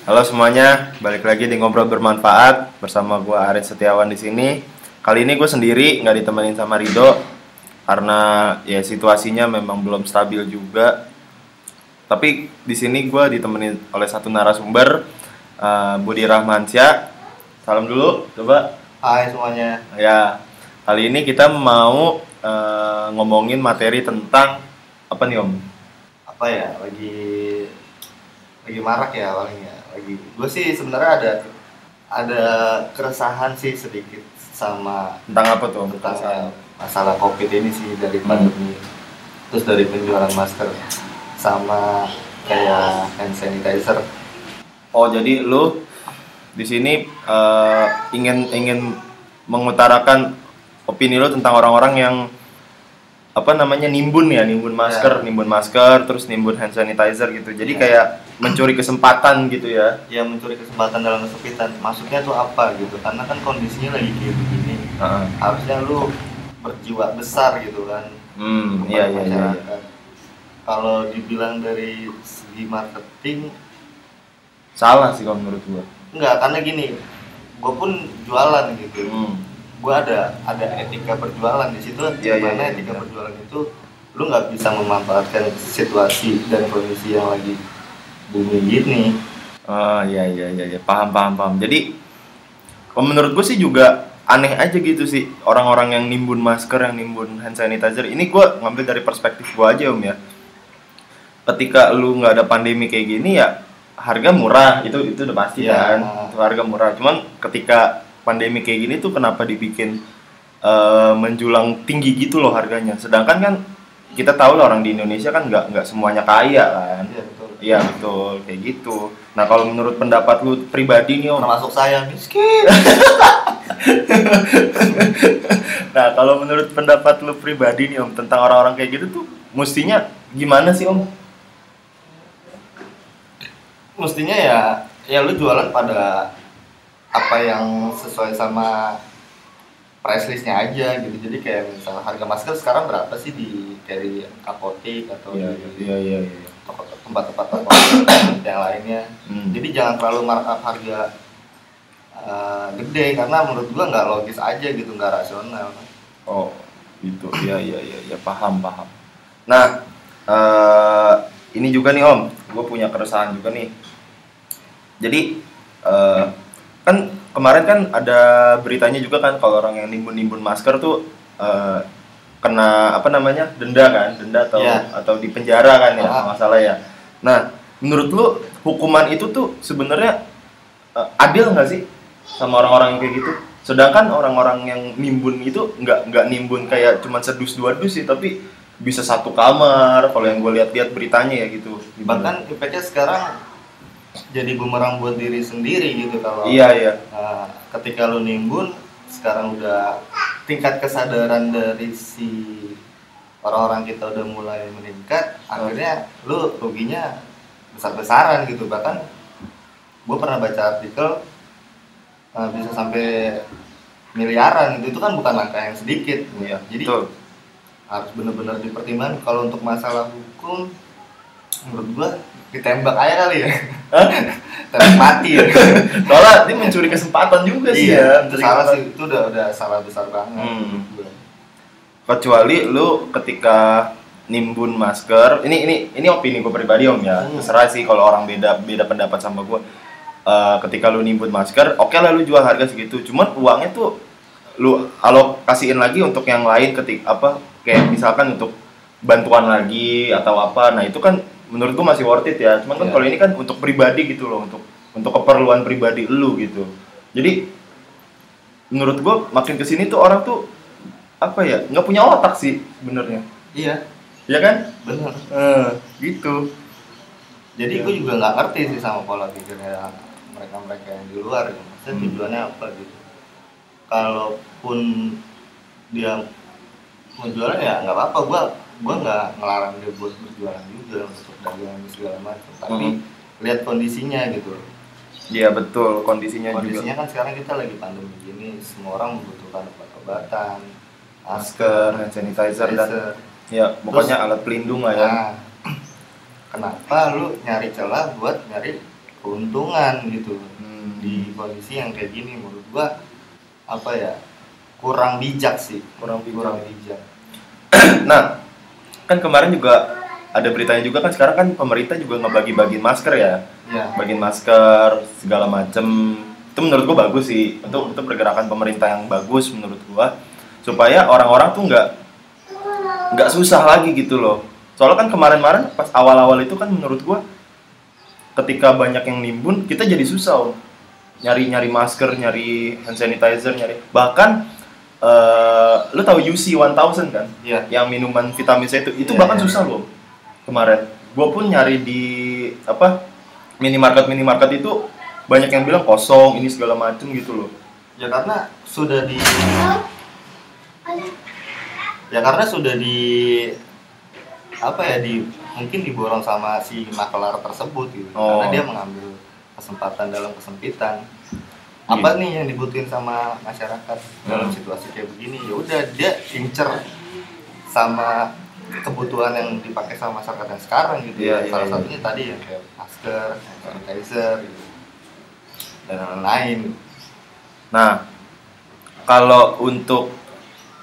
Halo semuanya, balik lagi di ngobrol bermanfaat bersama gue Arin Setiawan di sini. Kali ini gue sendiri, nggak ditemenin sama Rido karena ya situasinya memang belum stabil juga. Tapi di sini gue ditemenin oleh satu narasumber, eh, Budi Rahmansyah. Salam dulu, coba. Hai semuanya. Ya, kali ini kita mau eh, ngomongin materi tentang apa nih Om? Apa ya? Lagi lagi marak ya paling ya. Lagi gue sih sebenarnya ada ada keresahan sih sedikit sama Tentang apa tuh tentang ya, masalah covid ini sih dari Hmm. pandemi. Terus dari penjualan masker sama kayak hand sanitizer. Oh jadi lu di sini eh, ingin ingin mengutarakan opini lu tentang orang-orang yang apa namanya nimbun ya nimbun masker Ya. nimbun masker terus nimbun hand sanitizer gitu jadi Ya. kayak mencuri kesempatan gitu ya Ya mencuri kesempatan dalam kesempitan. Maksudnya tuh apa gitu? Karena kan kondisinya lagi kayak begini. Heeh. Harusnya lu berjiwa besar gitu kan. hmm iya iya iya. Kalau dibilang dari segi marketing, salah sih kalau menurut gua enggak karena gini, gue pun jualan gitu. hmm. Gue ada ada etika berjualan di situ. Iya, iya, Di mana iya, etika iya. berjualan itu lu nggak bisa memanfaatkan situasi dan kondisi yang lagi bumi gini. Oh iya iya iya iya. paham paham paham. Jadi kalau menurut gue sih juga aneh aja gitu sih orang-orang yang nimbun masker, yang nimbun hand sanitizer. Ini gue ngambil dari perspektif gue aja om ya. Ketika lu nggak ada pandemi kayak gini ya harga murah itu itu udah pasti Iya. kan. Itu harga murah. Cuman ketika pandemi kayak gini tuh kenapa dibikin eh, menjulang tinggi gitu loh harganya. Sedangkan kan kita tahu lah orang di Indonesia kan nggak nggak semuanya kaya kan. Iya. Iya betul kayak gitu. Nah kalau menurut pendapat lu pribadi nih om, Termasuk saya miskin. nah kalau menurut pendapat lu pribadi nih om tentang orang-orang kayak gitu tuh mestinya gimana sih om? Mestinya ya ya lu jualan pada apa yang sesuai sama price listnya aja gitu jadi kayak misalnya harga masker sekarang berapa sih di di apotek atau di iya iya iya. toko- tempat-tempat toko yang lainnya Hmm. jadi jangan terlalu markup harga uh, gede karena menurut gua nggak logis aja gitu nggak rasional Oh gitu. Iya iya iya ya, paham paham. Nah eh ini juga nih om, gue punya keresahan juga nih. Jadi eh kan kemarin kan ada beritanya juga kan kalau orang yang nimbun-nimbun masker tuh eh, kena apa namanya denda kan, denda atau Iya. atau di penjara kan ya, Ah. kalau nggak salah ya. Nah menurut lu hukuman itu tuh sebenarnya eh, adil nggak sih sama orang-orang yang kayak gitu? Sedangkan orang-orang yang nimbun itu nggak nggak nimbun kayak cuman sedus dua dus sih, tapi bisa satu kamar. Kalau yang gue lihat-lihat beritanya ya gitu. bahkan impactnya sekarang jadi bumerang buat diri sendiri gitu kalau iya iya. Nah, ketika lu nimbun sekarang udah tingkat kesadaran dari si orang-orang kita udah mulai meningkat akhirnya lu ruginya besar-besaran gitu bahkan gue pernah baca artikel uh, bisa sampai miliaran gitu itu kan bukan angka yang sedikit Iya. jadi Betul. harus benar-benar dipertimbangkan kalau untuk masalah hukum menurut gua ditembak aja kali ya tembak mati ya Soalnya dia mencuri kesempatan juga sih ya. iya, mencuri salah sih itu udah udah salah besar banget Hmm. gua. Kecuali lu ketika nimbun masker, ini ini ini opini gue pribadi om ya. Hmm. Terserah sih kalau orang beda beda pendapat sama gue. Eh, ketika lu nimbun masker, oke lah lu jual harga segitu. Cuman uangnya tuh lu alokasiin lagi untuk yang lain ketik apa kayak misalkan untuk bantuan lagi atau apa. Nah, itu kan menurut gua masih worth it ya. Cuman kan Iya. kalau ini kan untuk pribadi gitu loh, untuk untuk keperluan pribadi lu gitu. Jadi menurut gua makin ke sini tuh orang tuh apa ya nggak punya otak sih sebenarnya iya ya kan benar eh gitu jadi Iya. gua juga nggak ngerti sih sama pola pikirnya mereka-mereka yang di luar gitu. Maksudnya Hmm. tujuannya apa gitu kalaupun dia mau jualan ya nggak apa-apa gua gua nggak ngelarang dia buat berjualan juga dagangan segala macam. Tapi Hmm. lihat kondisinya gitu. Iya betul. Kondisinya, kondisinya juga kan sekarang kita lagi pandemi gini semua orang membutuhkan obat-obatan masker hand sanitizer dan ya pokoknya alat pelindung lah ya. Nah, kenapa lu nyari celah buat nyari keuntungan gitu? Hmm. di kondisi yang kayak gini menurut gua apa ya kurang bijak sih. Kurang bijak. kurang bijak. Nah, kan kemarin juga ada beritanya juga kan sekarang kan pemerintah juga ngebagi-bagi masker ya, ya bagiin masker segala macem. Itu menurut gua bagus sih. Untuk itu pergerakan pemerintah yang bagus menurut gua supaya orang-orang tuh nggak nggak susah lagi gitu loh. Soalnya kan kemarin-kemarin pas awal-awal itu kan menurut gua ketika banyak yang nimbun kita jadi susah Om. nyari-nyari masker, nyari hand sanitizer, nyari bahkan eh lu tahu UC 1000 kan? ya yang minuman vitamin C itu itu Iya, bahkan iya. susah loh kemarin gue pun nyari di apa minimarket minimarket itu banyak yang bilang kosong ini segala macem gitu loh ya karena sudah di ya karena sudah di apa ya di mungkin diborong sama si makelar tersebut gitu Oh. karena dia mengambil kesempatan dalam kesempitan apa Iya. nih yang dibutuhin sama masyarakat dalam Hmm. situasi kayak begini ya udah dia incer sama kebutuhan yang dipakai sama masyarakat yang sekarang gitu Iya, ya iya, salah iya. satunya tadi yang kayak masker sanitizer gitu. dan lain-lain nah kalau untuk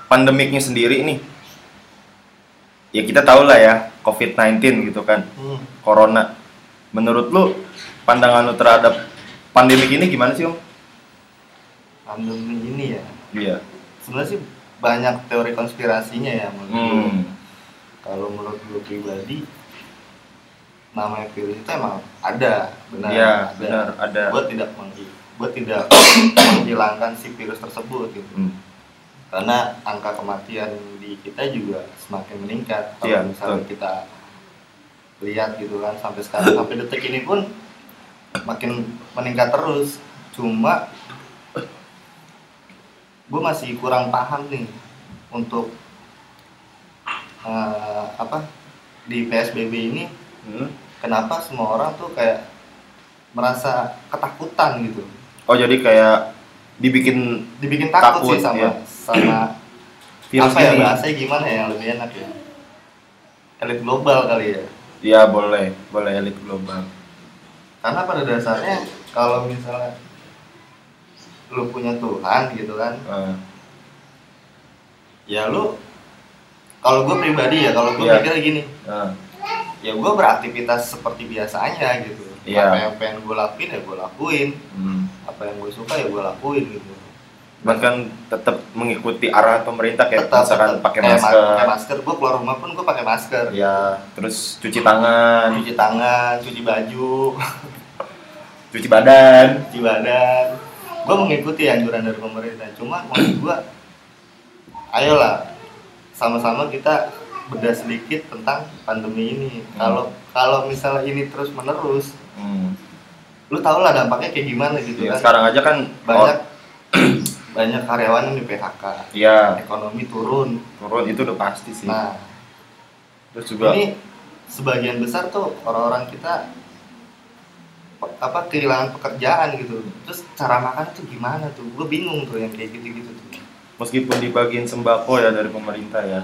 pandemiknya sendiri nih ya kita tahu lah ya COVID-19 gitu kan Hmm. corona menurut lu pandangan lu terhadap pandemik ini gimana sih om? pandemi ini ya Iya. sebenarnya sih banyak teori konspirasinya ya menurut. Hmm. Kalau menurut gue pribadi namanya virus itu emang ada benar Iya ada. benar ada. gue tidak menghi- gue tidak menghilangkan si virus tersebut gitu Hmm. karena angka kematian di kita juga semakin meningkat kalau Iya, misalnya betul. kita lihat gitu kan sampai sekarang sampai detik ini pun makin meningkat terus cuma gue masih kurang paham nih untuk eh, apa di PSBB ini Hmm. kenapa semua orang tuh kayak merasa ketakutan gitu Oh jadi kayak dibikin dibikin takut, Takut, sih sama iya. sama virus apa ya ini. bahasanya gimana ya yang lebih enak ya elit global kali ya Iya boleh, boleh elit global. karena pada dasarnya kalau misalnya lu punya Tuhan gitu kan Eh, ya lu kalau gue pribadi ya kalau gue Iya. mikirnya gini. Eh, ya gue beraktivitas seperti biasanya gitu. Iya. apa yang pengen gue lakuin ya gue lakuin. Hmm. apa yang gue suka ya gue lakuin gitu. Cuman kan tetap mengikuti arah pemerintah kayak Tetap, misalkan tetap. pakai masker, pakai masker gue keluar rumah pun gue pakai masker. Ya terus cuci tangan, cuci tangan cuci baju. Cuci badan. cuci badan. Gue mengikuti anjuran dari pemerintah. Cuma maksud gue ayolah sama-sama kita bedah sedikit tentang pandemi ini. Hmm. kalau kalau misalnya ini terus menerus Hmm. lu tau lah dampaknya kayak gimana gitu Ya, kan. sekarang aja kan banyak banyak karyawan yang di PHK ya ekonomi turun. Turun itu udah pasti sih. nah. Terus juga ini sebagian besar tuh orang-orang kita apa kehilangan pekerjaan gitu. Terus cara makan tuh gimana tuh? Gue bingung tuh yang kayak gitu-gitu tuh meskipun dibagiin sembako ya dari pemerintah ya.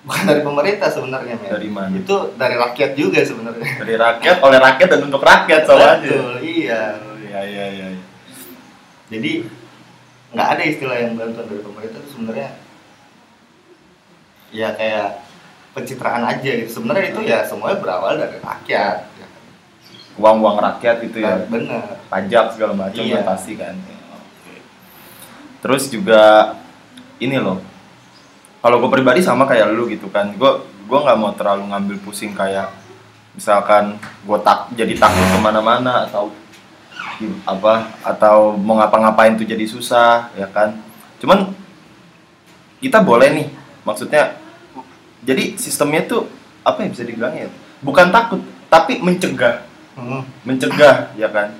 bukan dari pemerintah sebenarnya men. Dari mana? itu dari rakyat juga sebenarnya Dari rakyat, oleh rakyat dan untuk rakyat soalnya. betul iya Iya iya iya. iya. jadi nggak ada istilah yang bantuan dari pemerintah itu sebenarnya ya kayak pencitraan aja gitu sebenarnya itu ya semuanya berawal dari rakyat ya. Uang-uang rakyat gitu ya. bener pajak segala macam Iya. kan pasti kan. Terus juga ini loh, kalau gue pribadi sama kayak lu gitu kan, gue gue nggak mau terlalu ngambil pusing kayak misalkan gue tak jadi takut ke mana-mana atau apa atau mau ngapa-ngapain tuh jadi susah ya kan. Cuman kita boleh nih, maksudnya jadi sistemnya tuh apa yang bisa dibilang ya? Bukan takut, tapi mencegah Hmm. mencegah ya kan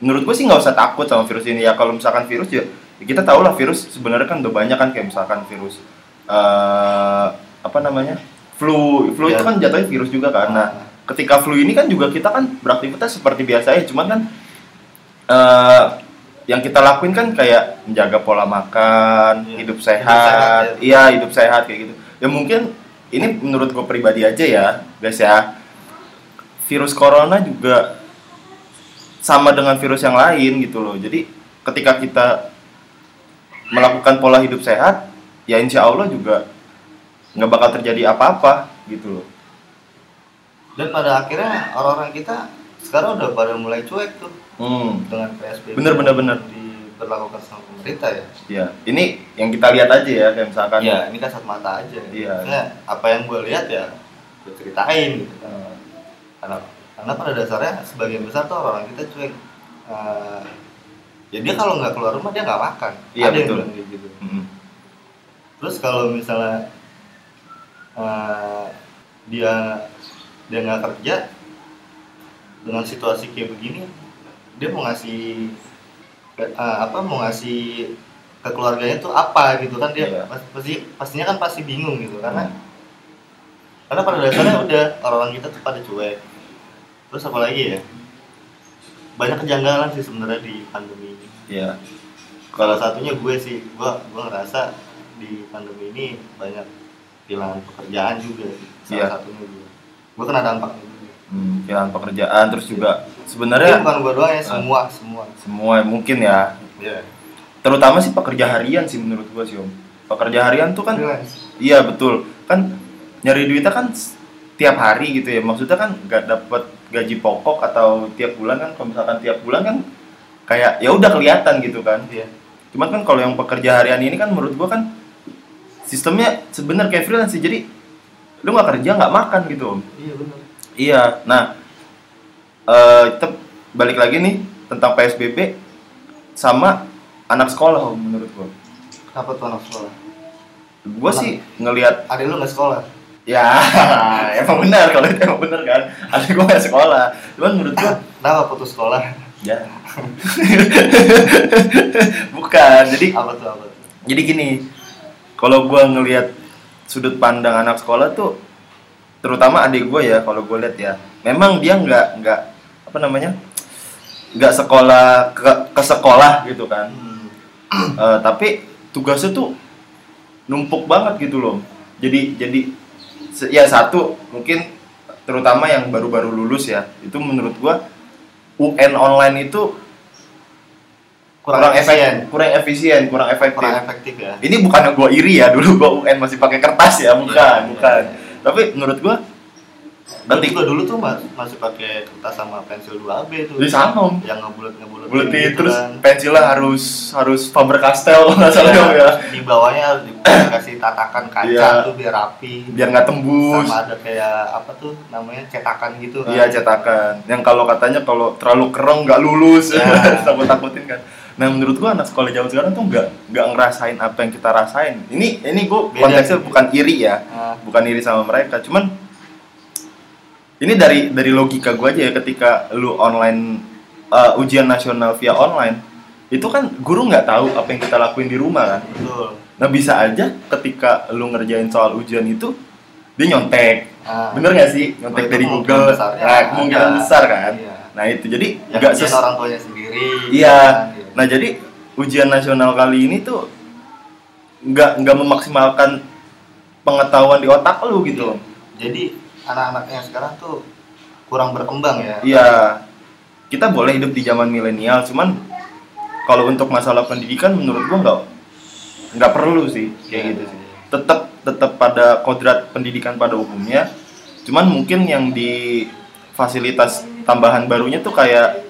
menurut gue sih nggak usah takut sama virus ini ya kalau misalkan virus ya kita tahu lah virus sebenarnya kan udah banyak kan kayak misalkan virus eh apa namanya flu flu Ya. itu kan jatuhnya virus juga kan nah ketika flu ini kan juga kita kan beraktivitas seperti biasa ya cuman kan eh yang kita lakuin kan kayak menjaga pola makan Iya. hidup sehat, ya. iya hidup sehat kayak gitu ya mungkin ini menurut gue pribadi aja ya guys ya virus corona juga sama dengan virus yang lain gitu loh. Jadi ketika kita melakukan pola hidup sehat, ya insya Allah juga nggak bakal terjadi apa-apa gitu loh. Dan pada akhirnya orang-orang kita sekarang udah pada mulai cuek tuh Hmm. dengan PSBB. Bener, bener, bener. Diberlakukan sama pemerintah ya. Ya, ini yang kita lihat aja ya, kayak misalkan. Iya, ini kasat mata aja. Iya. Maksudnya, apa yang gue lihat ya gue ceritain gitu. Eh, Karena karena pada dasarnya sebagian besar tuh orang kita cuek. Eh, ya dia kalau nggak keluar rumah dia nggak makan. Iya, Ada yang betul. kayak gitu. mm, Terus kalau misalnya eh, dia dia nggak kerja dengan situasi kayak begini, dia mau ngasih eh, apa mau ngasih ke keluarganya tuh apa gitu kan dia Iya. pas- pasti pastinya kan pasti bingung gitu karena Hmm. karena pada dasarnya udah orang-orang kita tuh pada cuek terus apa lagi ya banyak kejanggalan sih sebenarnya di pandemi Iya. Salah satunya gue sih, gue gue ngerasa di pandemi ini banyak kehilangan pekerjaan juga sih. Salah Iya. satunya gue. Gue kena dampaknya juga. Hmm, kehilangan pekerjaan terus juga Tapi sebenarnya bukan gue doang ya, semua semua. semua mungkin ya Iya. terutama sih pekerja harian sih menurut gua sih om pekerja harian tuh kan Freelance. iya betul kan nyari duitnya kan tiap hari gitu ya maksudnya kan nggak dapet gaji pokok atau tiap bulan kan kalau misalkan tiap bulan kan kayak ya udah kelihatan gitu kan Iya. cuman kan kalau yang pekerja harian ini kan menurut gua kan sistemnya sebenarnya kayak freelance sih jadi lu nggak kerja nggak makan gitu om Iya benar. Iya, nah eh kita balik lagi nih tentang PSBB sama anak sekolah Om, menurut gua. Kenapa tuh anak sekolah? Gua sih ngelihat Ada lu nggak sekolah? ya emang benar kalau itu emang benar kan. Ada gua nggak sekolah, cuman menurut gua Kenapa putus sekolah? Ya bukan. Jadi apa tuh apa tuh? jadi gini, kalau gua ngelihat sudut pandang anak sekolah tuh terutama adik gue ya kalau gue lihat ya memang dia nggak nggak apa namanya nggak sekolah ke, ke sekolah gitu kan Hmm. Eh, tapi tugasnya tuh numpuk banget gitu loh jadi jadi ya satu mungkin terutama yang baru-baru lulus ya itu menurut gua UN online itu kurang, efisien kurang efisien kurang efektif Kurang efektif ya. ini bukan gua iri ya dulu gua UN masih pakai kertas ya bukan Iya, bukan iya, iya. tapi menurut gua Berarti gue dulu tuh mas- masih pakai kertas sama pensil 2AB tuh. di sama. Yang ngebulet ngebulet. Buletin gitu terus kan. pensilnya harus harus Faber Castell kalau nggak salah Iya, Om, ya di bawahnya harus dikasih tatakan kaca Iya. tuh biar rapi biar nggak tembus sama ada kayak apa tuh namanya cetakan gitu kan Iya cetakan. Yang kalau katanya kalau terlalu kereng nggak lulus, Ya. takut takutin kan. Nah menurut gua anak sekolah zaman sekarang tuh nggak nggak ngerasain apa yang kita rasain. Ini ini gua konteksnya bukan iri ya, Nah, bukan iri sama mereka. Cuman ini dari dari logika gua aja ya ketika lu online uh, ujian nasional via online itu kan guru nggak tahu apa yang kita lakuin di rumah kan. betul. Nah bisa aja ketika lu ngerjain soal ujian itu dia nyontek, nah, bener nggak sih? Nyontek dari Google. besarnya nah kemungkinan ada. besar kan? Iya. nah itu jadi yang nggak ses orang tuanya sendiri. Iya. kan, nah jadi ujian nasional kali ini tuh nggak nggak memaksimalkan pengetahuan di otak lu gitu. Jadi anak-anaknya sekarang tuh kurang berkembang ya. Iya. Kita boleh hidup di zaman milenial cuman kalau untuk masalah pendidikan menurut gua nggak nggak perlu sih kayak Iya, gitu iya, sih. Iya. tetap tetap pada kodrat pendidikan pada umumnya. Cuman mungkin yang di fasilitas tambahan barunya tuh kayak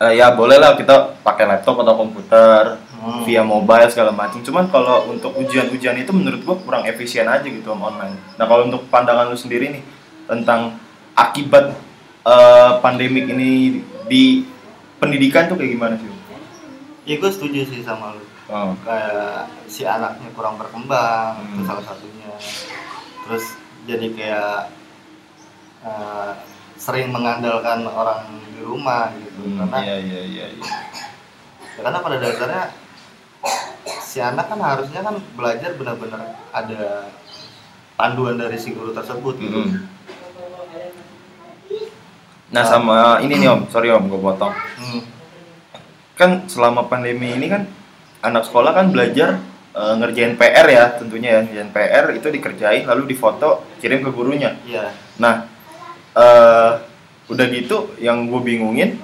eh, ya boleh lah kita pakai laptop atau komputer Hmm. via mobile segala macam cuman kalau untuk ujian-ujian itu menurut gua kurang efisien aja gitu om online nah kalau untuk pandangan lu sendiri nih tentang akibat eh, pandemik ini di pendidikan tuh kayak gimana sih ya gue setuju sih sama lu oh. kayak si anaknya kurang berkembang Hmm. itu salah satunya terus jadi kayak eh, sering mengandalkan orang di rumah gitu Hmm, karena iya iya iya iya. ya karena pada dasarnya si anak kan harusnya kan belajar benar-benar ada panduan dari si guru tersebut gitu Mm. Nah sama ini nih om, sorry om, gue potong. Hmm. Kan selama pandemi ini kan anak sekolah kan belajar eh, ngerjain PR ya tentunya ya, ngerjain PR itu dikerjain lalu difoto kirim ke gurunya. iya Nah eh, udah gitu yang gue bingungin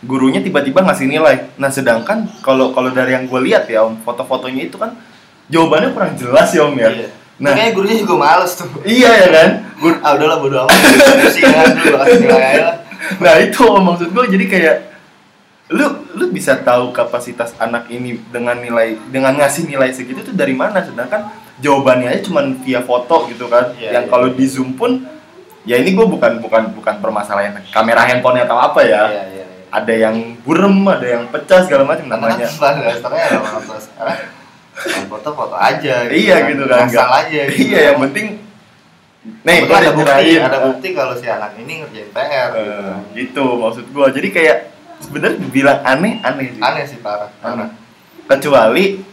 gurunya tiba-tiba ngasih nilai. Nah, sedangkan kalau kalau dari yang gue lihat ya, Om, foto-fotonya itu kan jawabannya kurang jelas ya, Om ya. Iya. Nah, Kayaknya gurunya juga males tuh. iya ya kan? Gur Ah udahlah bodo amat. Dulu kasih nilai aja lah. nah, itu Om, maksud gue jadi kayak lu lu bisa tahu kapasitas anak ini dengan nilai dengan ngasih nilai segitu tuh dari mana sedangkan jawabannya aja cuman via foto gitu kan Iya, yang iya. kalau di zoom pun ya ini gue bukan bukan bukan permasalahan kamera handphonenya atau apa ya Iya iya. Ada yang burem ada yang pecah segala macam Karena kan namanya pada dasarnya foto-foto aja iya gitu kan nggak- aja gitu. iya yang penting nih ada bukti, ada bukti kalau si anak ini ngerjain PR gitu. Eh, gitu maksud gue jadi kayak sebenarnya dibilang aneh aneh sih Aneh sih parah. Aneh. kecuali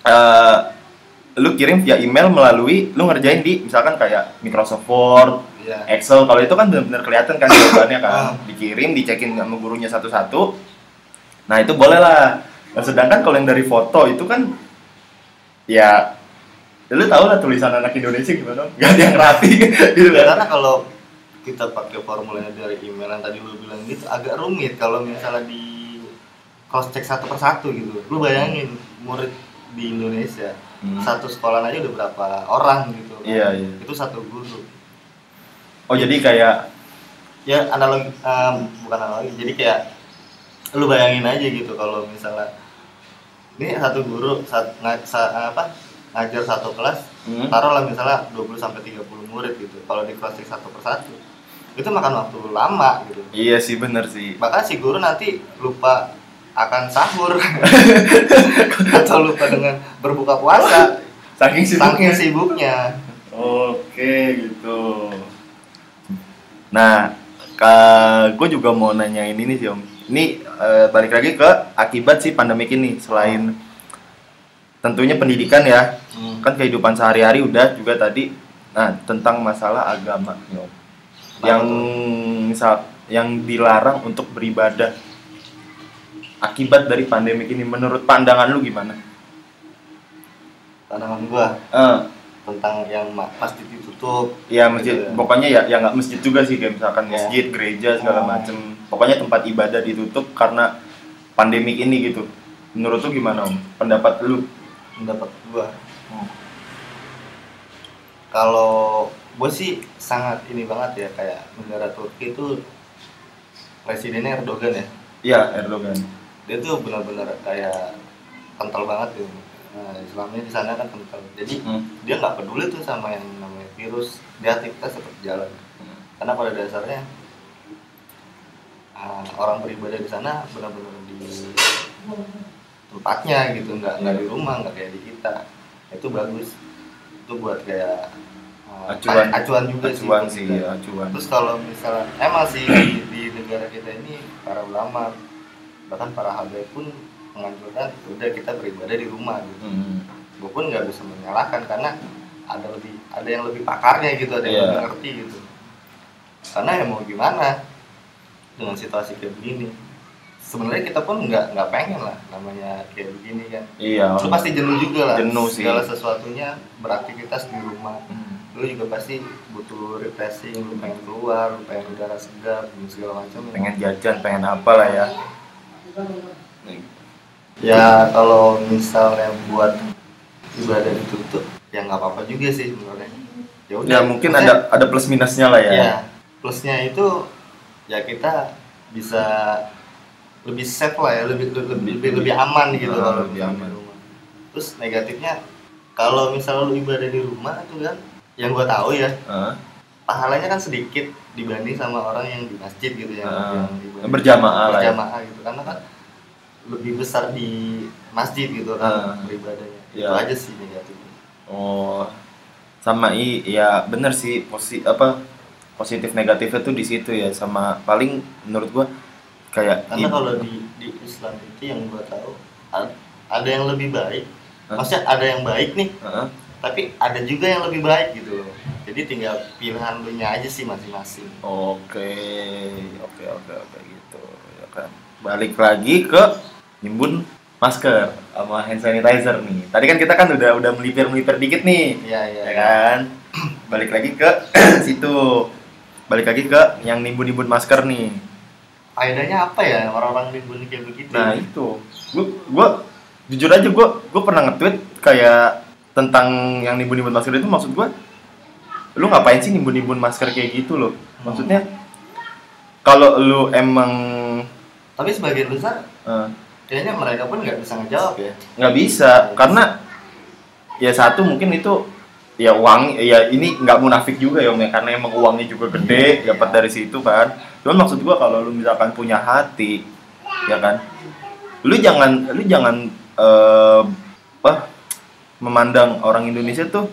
eh lu kirim via email melalui lu ngerjain di misalkan kayak Microsoft Word, Iya. Excel kalau itu kan benar-benar kelihatan kan jawabannya kan Ah. dikirim dicekin sama gurunya satu-satu nah itu boleh lah nah, sedangkan kalau yang dari foto itu kan ya ya lu tau lah tulisan anak Indonesia gimana gak ada yang rapi gitu Ya, kan karena kalau kita pakai formulanya dari email yang tadi lu bilang gitu agak rumit kalau misalnya di cross check satu persatu gitu. Lu bayangin murid di Indonesia Hmm. satu sekolah aja udah berapa orang gitu. kan. Iya, iya. Itu satu guru. Oh jadi kayak Ya analogi em, bukan analogi. Jadi kayak lu bayangin aja gitu kalau misalnya ini satu guru saat sa- apa ngajar satu kelas hmm, taruhlah misalnya 20 sampai 30 murid gitu. Kalau di cross check satu persatu itu makan waktu lama gitu. iya sih bener sih Bahkan si guru nanti lupa akan sahur atau lupa dengan berbuka puasa saking sibuknya saking sibuknya. Oke gitu. Nah, gue juga mau nanyain ini sih om. Ini eh, balik lagi ke akibat si pandemik ini. Selain tentunya pendidikan ya, kan kehidupan sehari-hari udah juga tadi. Nah, tentang masalah agama, nih, Om. Yang misal yang dilarang untuk beribadah. Akibat dari pandemik ini, menurut pandangan lu gimana? Pandangan gua Eh, tentang yang ma- pasti ditutup. Ya masjid, Gitu ya. pokoknya ya ya nggak masjid juga sih kayak misalkan Ya. masjid, gereja segala Oh. macem. Pokoknya tempat ibadah ditutup karena pandemik ini gitu. Menurut lu gimana om? Pendapat lu? pendapat gua. Kalau gua sih sangat ini banget ya kayak negara Turki itu presidennya Erdogan ya. Iya Erdogan. Dia tuh benar-benar kayak kental banget gitu. Nah, Islamnya di sana kan kental. Jadi Hmm. dia nggak peduli tuh sama yang namanya virus dia aktivitas tetap jalan karena pada dasarnya ah, orang beribadah di sana benar-benar di tempatnya gitu nggak nggak di rumah nggak kayak di kita itu bagus itu buat kayak ah, Acuan. acuan juga Acuan sih, kita. ya, acuan. terus kalau misalnya emang sih di, di negara kita ini para ulama bahkan para habaib pun menganjurkan udah kita beribadah di rumah gitu Hmm. gue pun nggak bisa menyalahkan karena ada lebih ada yang lebih pakarnya gitu ada yang Iya. lebih ngerti gitu karena ya mau gimana dengan situasi kayak begini sebenarnya kita pun nggak nggak pengen lah namanya kayak begini kan Iya. lu pasti jenuh juga lah Jenuh sih. segala sesuatunya beraktivitas di rumah Hmm. lu juga pasti butuh refreshing lu pengen keluar lu pengen udara segar segala macam Pengen jajan, pengen apa lah ya. Ya kalau misalnya buat ibadah ditutup ya nggak apa-apa juga sih sebenarnya ya udah Ya mungkin Maksudnya, ada ada plus minusnya lah ya. ya plusnya itu ya kita bisa lebih safe lah ya lebih lebih lebih, lebih aman gitu Ah, kalau lebih aman. di rumah terus negatifnya kalau misalnya lu ibadah di rumah tuh kan yang gua tahu ya Hah? pahalanya kan sedikit dibanding sama orang yang di masjid gitu ya Ah, yang ibadah- berjamaah lah ya. berjamaah gitu karena kan lebih besar di masjid gitu kan Ah. beribadahnya Ya. itu aja sih negatifnya Oh, sama i, ya bener sih posi apa positif negatifnya tuh di situ ya sama paling menurut gua kayak karena i- kalau di di Islam itu yang gua tahu ad- ada yang lebih baik Hah? maksudnya ada yang baik nih Heeh. tapi ada juga yang lebih baik gitu loh jadi tinggal pilihan lu aja sih masing-masing Oke, oke, oke, oke gitu ya kan. Balik lagi ke nimbun masker sama hand sanitizer nih. Tadi kan kita kan udah udah melipir-melipir dikit nih, iya iya ya kan? Balik lagi ke situ. Balik lagi ke yang nimbun-nimbun masker nih. faedahnya apa ya orang-orang nimbun kayak begitu Nah itu, gua, gua jujur aja gua, gua pernah nge-tweet kayak tentang yang nimbun-nimbun masker itu maksud gua, lu ngapain sih nimbun-nimbun masker kayak gitu loh? Maksudnya kalau lu emang tapi sebagian besar eh, kayaknya mereka pun nggak bisa ngejawab ya. Nggak bisa karena ya satu mungkin itu ya uang ya ini nggak munafik juga ya Om ya. Karena emang uangnya juga gede Iya. dapat dari situ kan. Cuman maksud gua kalau lu misalkan punya hati ya kan lu jangan lu jangan apa memandang orang Indonesia tuh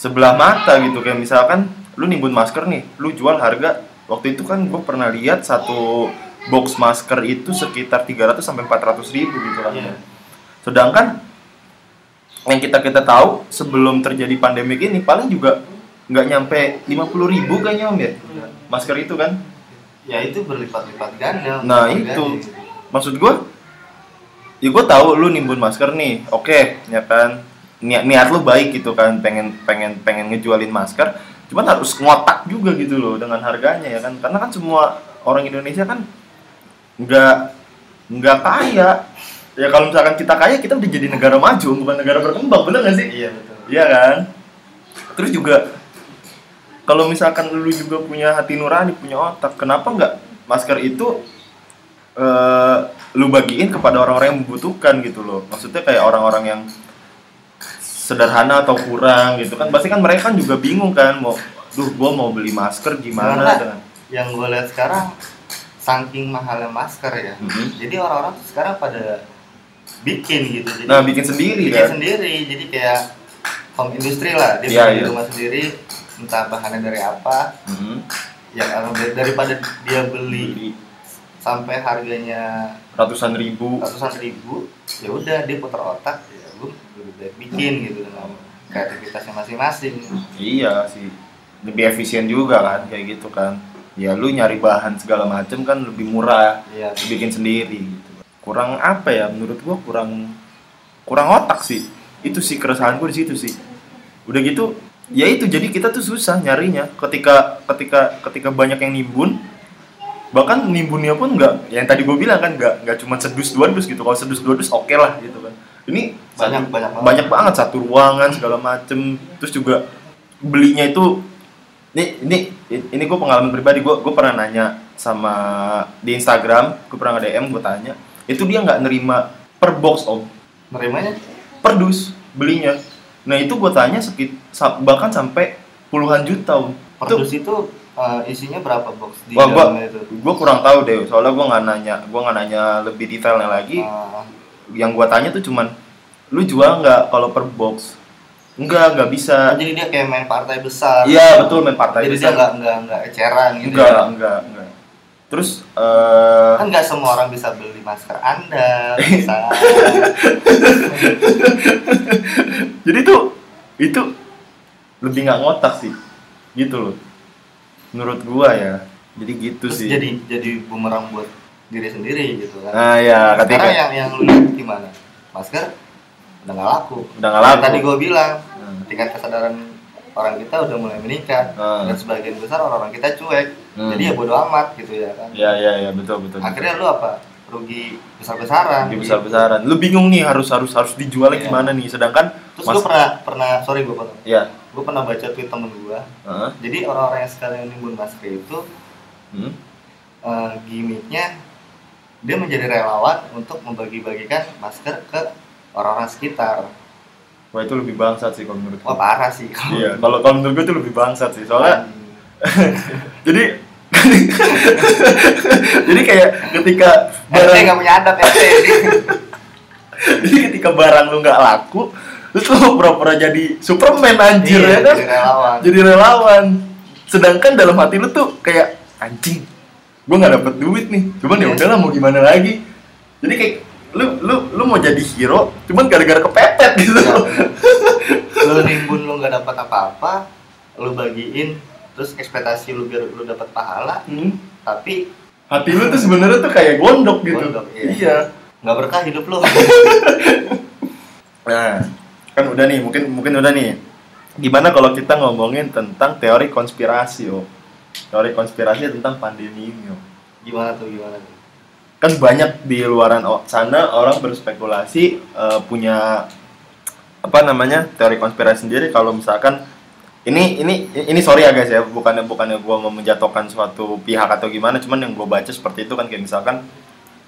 sebelah mata gitu. Kayak misalkan lu nimbun masker nih lu jual harga. Waktu itu kan gue pernah lihat satu box masker itu sekitar 300 sampai 400 ribu gitu kan Iya. sedangkan yang kita kita tahu sebelum terjadi pandemik ini paling juga nggak nyampe 50 ribu kayaknya om ya? Masker itu kan? Ya itu berlipat-lipat ganda. Nah, itu. maksud gue ya gue tahu lu nimbun masker nih. Oke ya kan? Niat niat lu baik gitu kan pengen pengen pengen ngejualin masker. Cuman harus ngotak juga gitu loh dengan harganya ya kan? Karena kan semua orang Indonesia kan nggak nggak kaya ya kalau misalkan kita kaya kita udah jadi negara maju bukan negara berkembang bener gak sih iya betul Iya kan? Terus juga kalau misalkan lu juga punya hati nurani, punya otak, kenapa nggak masker itu eh lu bagiin kepada orang-orang yang membutuhkan gitu loh. Maksudnya kayak orang-orang yang sederhana atau kurang gitu kan. Pasti kan mereka kan juga bingung kan mau duh gua mau beli masker gimana dengan yang gue lihat sekarang saking mahalnya masker ya Mhm. jadi orang-orang tuh sekarang pada bikin gitu jadi Nah, bikin sendiri bikin kan. sendiri jadi kayak home industry lah dia bikin di iya. rumah sendiri entah bahannya dari apa Mhm. ya daripada dia beli Beli sampai harganya ratusan ribu. ratusan ribu ya udah dia putar otak ya lu lebih baik bikin gitu dengan kreativitasnya masing-masing Iya sih, lebih efisien juga kan kayak gitu kan. Ya lu nyari bahan segala macem kan lebih murah, Iya. lu bikin sendiri gitu. Kurang apa ya? Menurut gua kurang kurang otak sih. Itu sih keresahan gua di situ sih. Udah gitu, ya itu jadi kita tuh susah nyarinya. Ketika ketika ketika banyak yang nimbun, bahkan nimbunnya pun nggak yang tadi gue bilang kan nggak nggak cuma sedus dua dus gitu kalau sedus dua dus oke lah gitu kan ini Banyak- satu- banyak banget. banyak banget satu ruangan segala macem terus juga belinya itu ini ini ini gue pengalaman pribadi. Gue gue pernah nanya sama di Instagram gue pernah nge DM gue tanya itu dia nggak nerima per box om. Nerimanya per dus belinya. Nah itu gue tanya sekit bahkan sampai puluhan juta om. Itu- Perdus itu eh, isinya berapa box di Wah, gua, itu? gua kurang tahu deh, soalnya gua nggak nanya, gua nggak nanya lebih detailnya lagi. Ah, Yang gua tanya tuh cuman, lu jual nggak kalau per box? Enggak, nggak bisa. jadi dia kayak main partai besar. Iya betul main partai Jadi dia besar. nggak nggak nggak eceran gitu. enggak, ya. enggak, enggak. Terus eh Kan nggak semua orang bisa beli masker Anda, bisa. jadi tuh itu lebih nggak ngotak sih, gitu loh. Menurut gua ya, jadi gitu Terus sih. jadi jadi bumerang buat diri sendiri gitu kan. Nah ya, ketika Sekarang yang yang lu gimana? Masker udah nggak laku. udah nggak laku. Tadi gue bilang Hmm. tingkat kesadaran orang kita udah mulai meningkat Hmm. dan sebagian besar orang-orang kita cuek. Hmm. Jadi ya bodo amat gitu ya kan. Ya, ya, ya, betul, betul. betul. Akhirnya lu apa? Rugi besar-besaran. di besar besaran lu bingung nih harus harus harus dijualnya Iya. gimana nih sedangkan Terus Mas- gue pernah pernah sorry gue pernah ya gue pernah baca tweet temen gue. Heeh. Jadi orang-orang yang sekarang nimbun masker itu Hmm. eh, gimmicknya dia menjadi relawan untuk membagi-bagikan masker ke orang-orang sekitar. wah itu lebih bangsat sih kalau menurut Wah parah sih kalau iya kalau kalau menurut gue itu lebih bangsat sih soalnya jadi jadi kayak ketika RT barang nggak punya adat RT. jadi ketika barang lu nggak laku terus lu pura-pura jadi Superman anjir Iya, ya kan jadi relawan. jadi relawan sedangkan dalam hati lu tuh kayak anjing gue nggak dapet duit nih cuman ya Iya. udahlah mau gimana lagi jadi kayak lu lu lu mau jadi hero cuman gara-gara kepepet gitu Iya. lu nimbun lu nggak dapat apa-apa, lu bagiin terus ekspektasi lu biar lu dapat pahala, Hmm. tapi hati lu tuh sebenarnya tuh kayak gondok gitu Gondok, iya. iya nggak berkah hidup lu. nah kan udah nih mungkin mungkin udah nih gimana kalau kita ngomongin tentang teori konspirasi oh teori konspirasi tentang pandemi ini oh gimana tuh gimana tuh kan banyak di luaran sana orang berspekulasi eh, punya apa namanya teori konspirasi sendiri. Kalau misalkan ini ini ini sorry ya guys ya bukannya bukannya gua mau menjatuhkan suatu pihak atau gimana cuman yang gue baca seperti itu kan kayak misalkan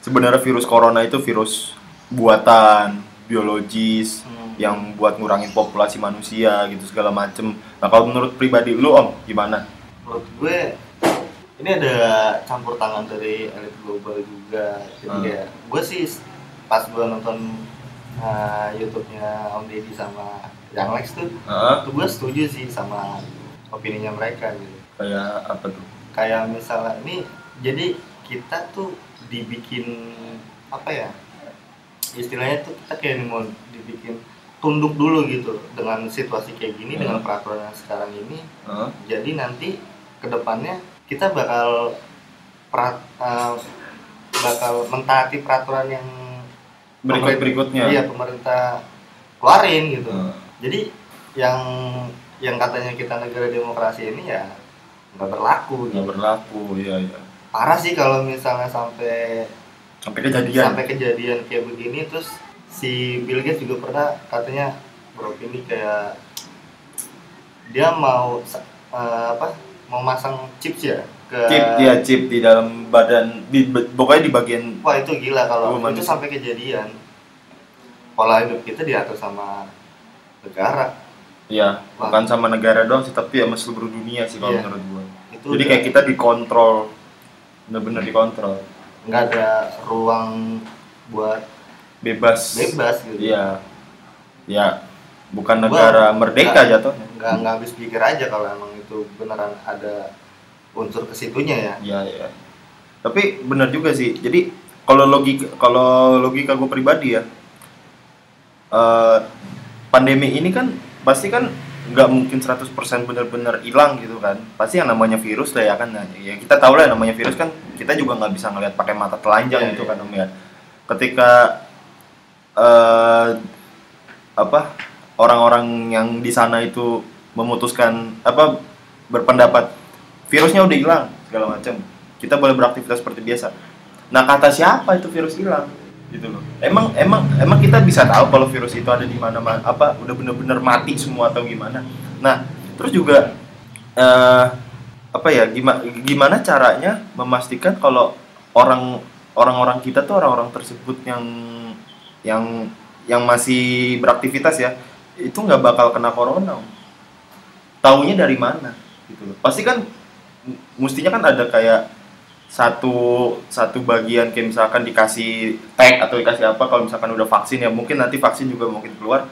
sebenarnya virus corona itu virus buatan biologis Hmm. yang buat ngurangin populasi manusia gitu segala macem. Nah kalau menurut pribadi lu om gimana? Menurut gue ini ada campur tangan dari elit global juga jadi Hmm. kayak gue sih pas gue nonton uh, YouTube-nya Om Deddy sama Yang Lex tuh Heeh. tuh gue setuju sih sama opininya mereka gitu kayak apa tuh kayak misalnya ini jadi kita tuh dibikin apa ya istilahnya tuh kita kayak mau dibikin tunduk dulu gitu dengan situasi kayak gini Hmm. dengan peraturan yang sekarang ini Heeh. jadi nanti ke depannya kita bakal perat, eh, bakal mentaati peraturan yang berikut berikutnya iya pemerintah keluarin gitu Heeh. jadi yang yang katanya kita negara demokrasi ini ya nggak berlaku nggak gitu. berlaku iya iya parah sih kalau misalnya sampai sampai kejadian sampai kejadian kayak begini terus si Bill Gates juga pernah katanya beropini kayak dia mau eh, apa mau masang chips ya ke chip ya chip di dalam badan di pokoknya di bagian wah itu gila kalau itu sampai kejadian. Pola hidup kita diatur sama negara. Ya bukan sama negara doang sih tapi sama seluruh dunia sih kalau Iya. menurut gua. Itu jadi udah. kayak kita dikontrol bener-bener dikontrol. Nggak ada ruang buat bebas. bebas gitu. Iya. Ya bukan Gua negara merdeka nggak- jatuhnya nggak nggak habis pikir aja kalau emang itu beneran ada unsur ke situnya ya Iya iya. Tapi benar juga sih. Jadi kalau logika kalau logika gue pribadi ya, eh, pandemi ini kan pasti kan nggak mungkin 100% benar-benar hilang gitu kan. Pasti yang namanya virus lah ya kan. Nah, ya kita tahu lah yang namanya virus kan kita juga nggak bisa ngelihat pakai mata telanjang Iya, gitu iya. kan om ya. Ketika eh, apa orang-orang yang di sana itu memutuskan apa berpendapat virusnya udah hilang segala macam. Kita boleh beraktivitas seperti biasa. Nah kata siapa itu virus hilang? Gitu loh. Emang emang emang kita bisa tahu kalau virus itu ada di mana mana apa udah bener-bener mati semua atau gimana? Nah terus juga eh apa ya gimana gimana caranya memastikan kalau orang orang-orang kita tuh orang-orang tersebut yang yang yang masih beraktivitas ya itu nggak bakal kena corona taunya dari mana gitu loh. Pasti kan mestinya kan ada kayak satu satu bagian kayak misalkan dikasih tag atau dikasih apa kalau misalkan udah vaksin ya mungkin nanti vaksin juga mungkin keluar.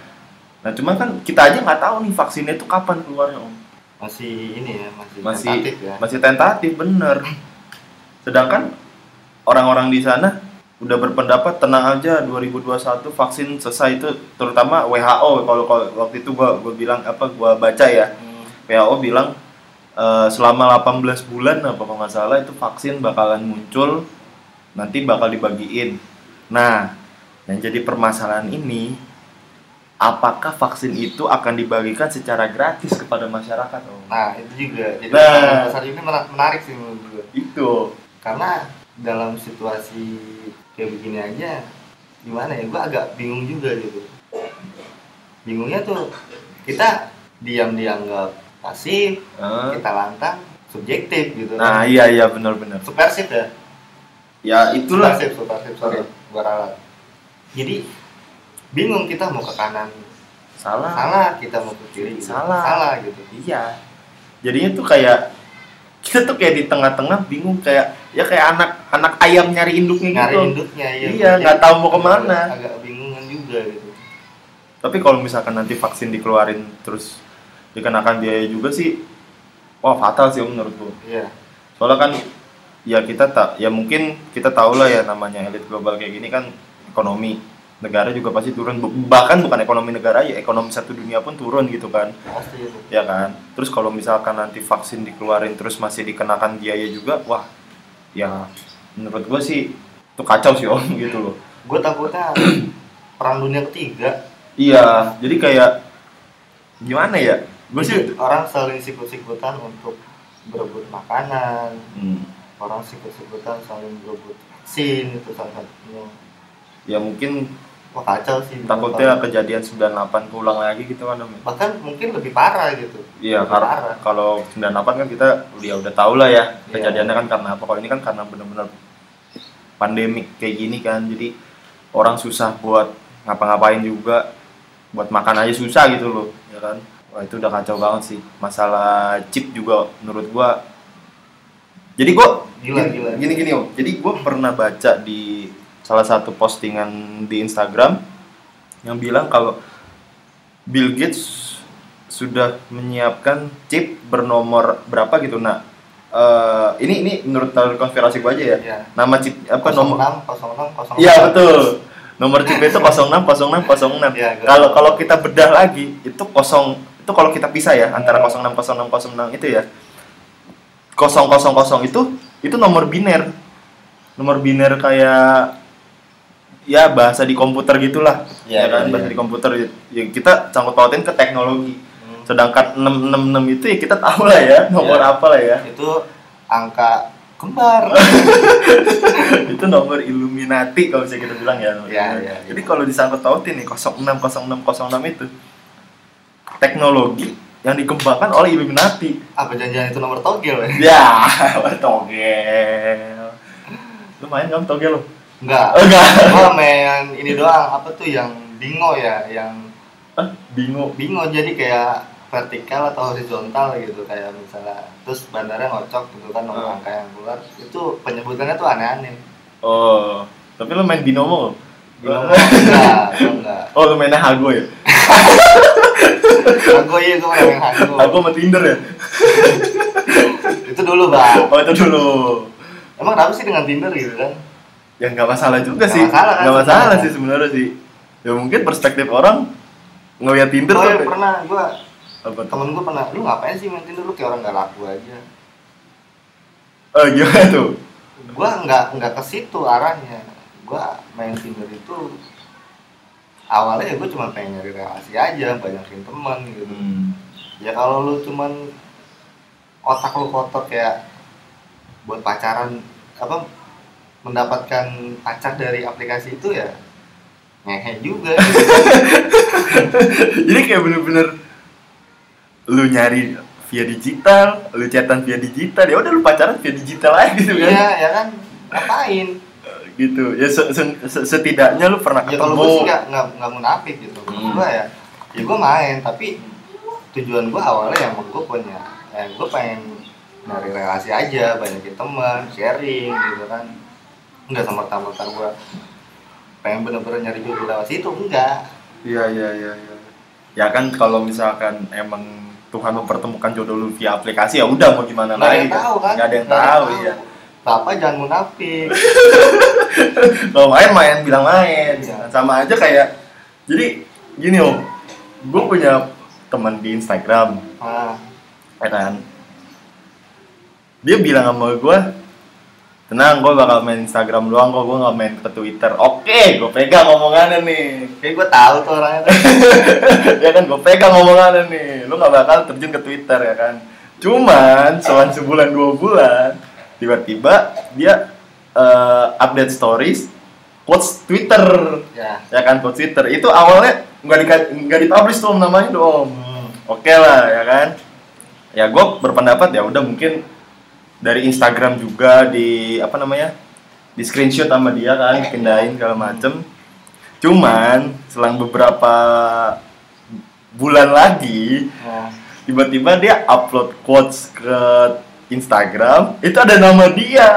Nah cuman kan kita aja nggak tahu nih vaksinnya itu kapan keluarnya om. Masih ini ya masih, masih tentatif ya. masih tentatif bener. Sedangkan orang-orang di sana udah berpendapat tenang aja 2021 vaksin selesai itu terutama WHO kalau waktu itu gua gua bilang apa gua baca ya. Hmm, WHO bilang eh, selama 18 bulan apa kalau nggak salah itu vaksin bakalan muncul nanti bakal dibagiin. Nah yang jadi permasalahan ini apakah vaksin itu akan dibagikan secara gratis kepada masyarakat? Om? nah itu juga. Jadi Nah. ini mena- menarik sih menurut gue itu. Karena dalam situasi kayak begini aja gimana ya? Gue agak bingung juga gitu. Bingungnya tuh kita diam dianggap pasif Eh, kita lantang subjektif gitu. Nah iya iya benar-benar subversif ya? Ya itulah. Subversif subversif sorry gua ralat. Jadi bingung kita mau ke kanan. Salah. Salah kita mau ke kiri Salah. salah gitu. Iya. Jadinya tuh kayak kita tuh kayak di tengah-tengah bingung kayak ya kayak anak anak ayam nyari induknya nyari gitu induknya iya. Iya, nggak tahu mau ke mana. agak, agak bingungan juga gitu. Tapi kalau misalkan nanti vaksin dikeluarin terus dikenakan biaya juga sih, wah fatal sih Om, menurutku. iya. Soalnya kan ya kita tak, ya mungkin kita tahu lah ya namanya elit global kayak gini kan ekonomi negara juga pasti turun. Bahkan bukan ekonomi negara ya ekonomi satu dunia pun turun gitu kan. Pasti itu. Ya kan? Terus kalau misalkan nanti vaksin dikeluarin terus masih dikenakan biaya juga wah ya menurut gue sih itu kacau sih om gitu loh. Gue takutnya perang dunia ketiga. Iya jadi kayak gimana ya? Gue sih orang saling sikut-sikutan untuk berebut makanan. Hmm, orang sikut-sikutan saling berebut sin itu salah satunya. Ya mungkin wah kacau sih takutnya kejadian 98 keulang lagi gitu kan Om. bahkan mungkin lebih parah gitu Iya, karena parah. kalau 98 kan kita udah udah tahu lah ya Iya. kejadiannya kan karena apa. Kalau ini kan karena benar-benar pandemik kayak gini kan. Jadi orang susah buat ngapa-ngapain juga, buat makan aja susah gitu loh, ya kan. Wah, itu udah kacau banget sih. Masalah chip juga menurut gua jadi gua Gila, gini, gila. gini gini Om. Jadi gua pernah baca di salah satu postingan di Instagram yang bilang kalau Bill Gates sudah menyiapkan chip bernomor berapa gitu. Nah eh, ini ini menurut teori konspirasi gua aja ya. Iya. nama chip apa nomor 06 06 06 iya betul. Nomor chip itu 06 06 06 Iya, gua- kalau kalau kita bedah lagi itu kosong itu kalau kita pisah ya antara 06 06 06 itu ya. 000 itu itu nomor biner. Nomor biner kayak ya bahasa di komputer gitulah Iya, ya kan iya, bahasa iya. di komputer ya kita sangkut pautin ke teknologi Hmm. sedangkan 666 itu ya kita tahu lah ya nomor Iya. apa lah ya itu angka kembar itu nomor Illuminati kalau bisa kita bilang ya. Iya, iya, Jadi kalau disangkut pautin nih 06 06 06 itu teknologi yang dikembangkan oleh Illuminati. apa janjian itu nomor togel ya Ya, togel. Lu main kamu togel lu? Enggak Oh, enggak. gua main ini doang apa tuh yang bingo ya yang Hah? Bingung. bingo jadi kayak vertikal atau horizontal gitu kayak misalnya terus bandarnya ngocok gitu kan nomor Hmm. angka yang keluar itu penyebutannya tuh aneh-aneh Oh, tapi lu main binomo? binomo enggak enggak Oh, lu mainnya Hago ya? aku iya gua main hago Hago sama Tinder ya? itu dulu bang Oh, itu dulu. emang kenapa sih dengan tinder gitu kan Ya nggak masalah juga Nggak sih. masalah kan Nggak masalah sebenarnya. sih sebenarnya sih. Ya mungkin perspektif orang ngeliat Tinder oh, tuh kayak- pernah gua apa temen gua pernah lu ngapain sih main tinder lu kayak orang nggak laku aja Oh, gimana tuh? gua nggak nggak ke situ arahnya gua main tinder itu awalnya ya gua cuma pengen nyari relasi aja banyakin teman gitu Hmm. ya kalau lu cuman otak lu kotor kayak buat pacaran apa mendapatkan pacar dari aplikasi itu ya ngehe juga Jadi kayak bener-bener lu nyari via digital, lu chatan via digital, ya udah lu pacaran via digital aja gitu kan. iya ya kan ngapain Gitu. Ya se- se- se- setidaknya lu pernah ya ketemu. kalau gue sih nggak nggak munafik gitu Hmm. gue ya ya gue main tapi tujuan gue awalnya yang gue punya yang gue pengen nyari relasi aja banyakin teman sharing gitu kan nggak sama merta gue pengen bener-bener nyari jodoh lewat situ enggak Iya, iya, iya, iya. Ya kan kalau misalkan emang Tuhan mempertemukan jodoh lu via aplikasi ya udah mau gimana nggak ada lagi yang tahu kan Nggak ada yang Nggak tahu, iya. bapak jangan munafik Kalau main main bilang main. Iya. Sama aja kayak jadi gini om, gue punya teman di Instagram, nah, ya kan? Dia bilang sama gue, tenang gue bakal main Instagram doang kok, gue nggak main ke Twitter. Oke, gue pegang omongannya nih. kayak gue tahu tuh orangnya ya kan gue pegang omongannya nih, lu nggak bakal terjun ke Twitter ya kan? Cuman selang sebulan dua bulan, tiba-tiba dia eh, update stories, quotes Twitter. Ya. Ya kan quotes Twitter. Itu awalnya nggak di nggak dipublish tuh namanya tuh om oke lah ya kan? Ya gue berpendapat ya udah mungkin dari Instagram juga di apa namanya di screenshot sama dia kan dipindahin segala macem. Cuman selang beberapa bulan lagi nah, tiba-tiba dia upload quotes ke Instagram itu ada nama dia.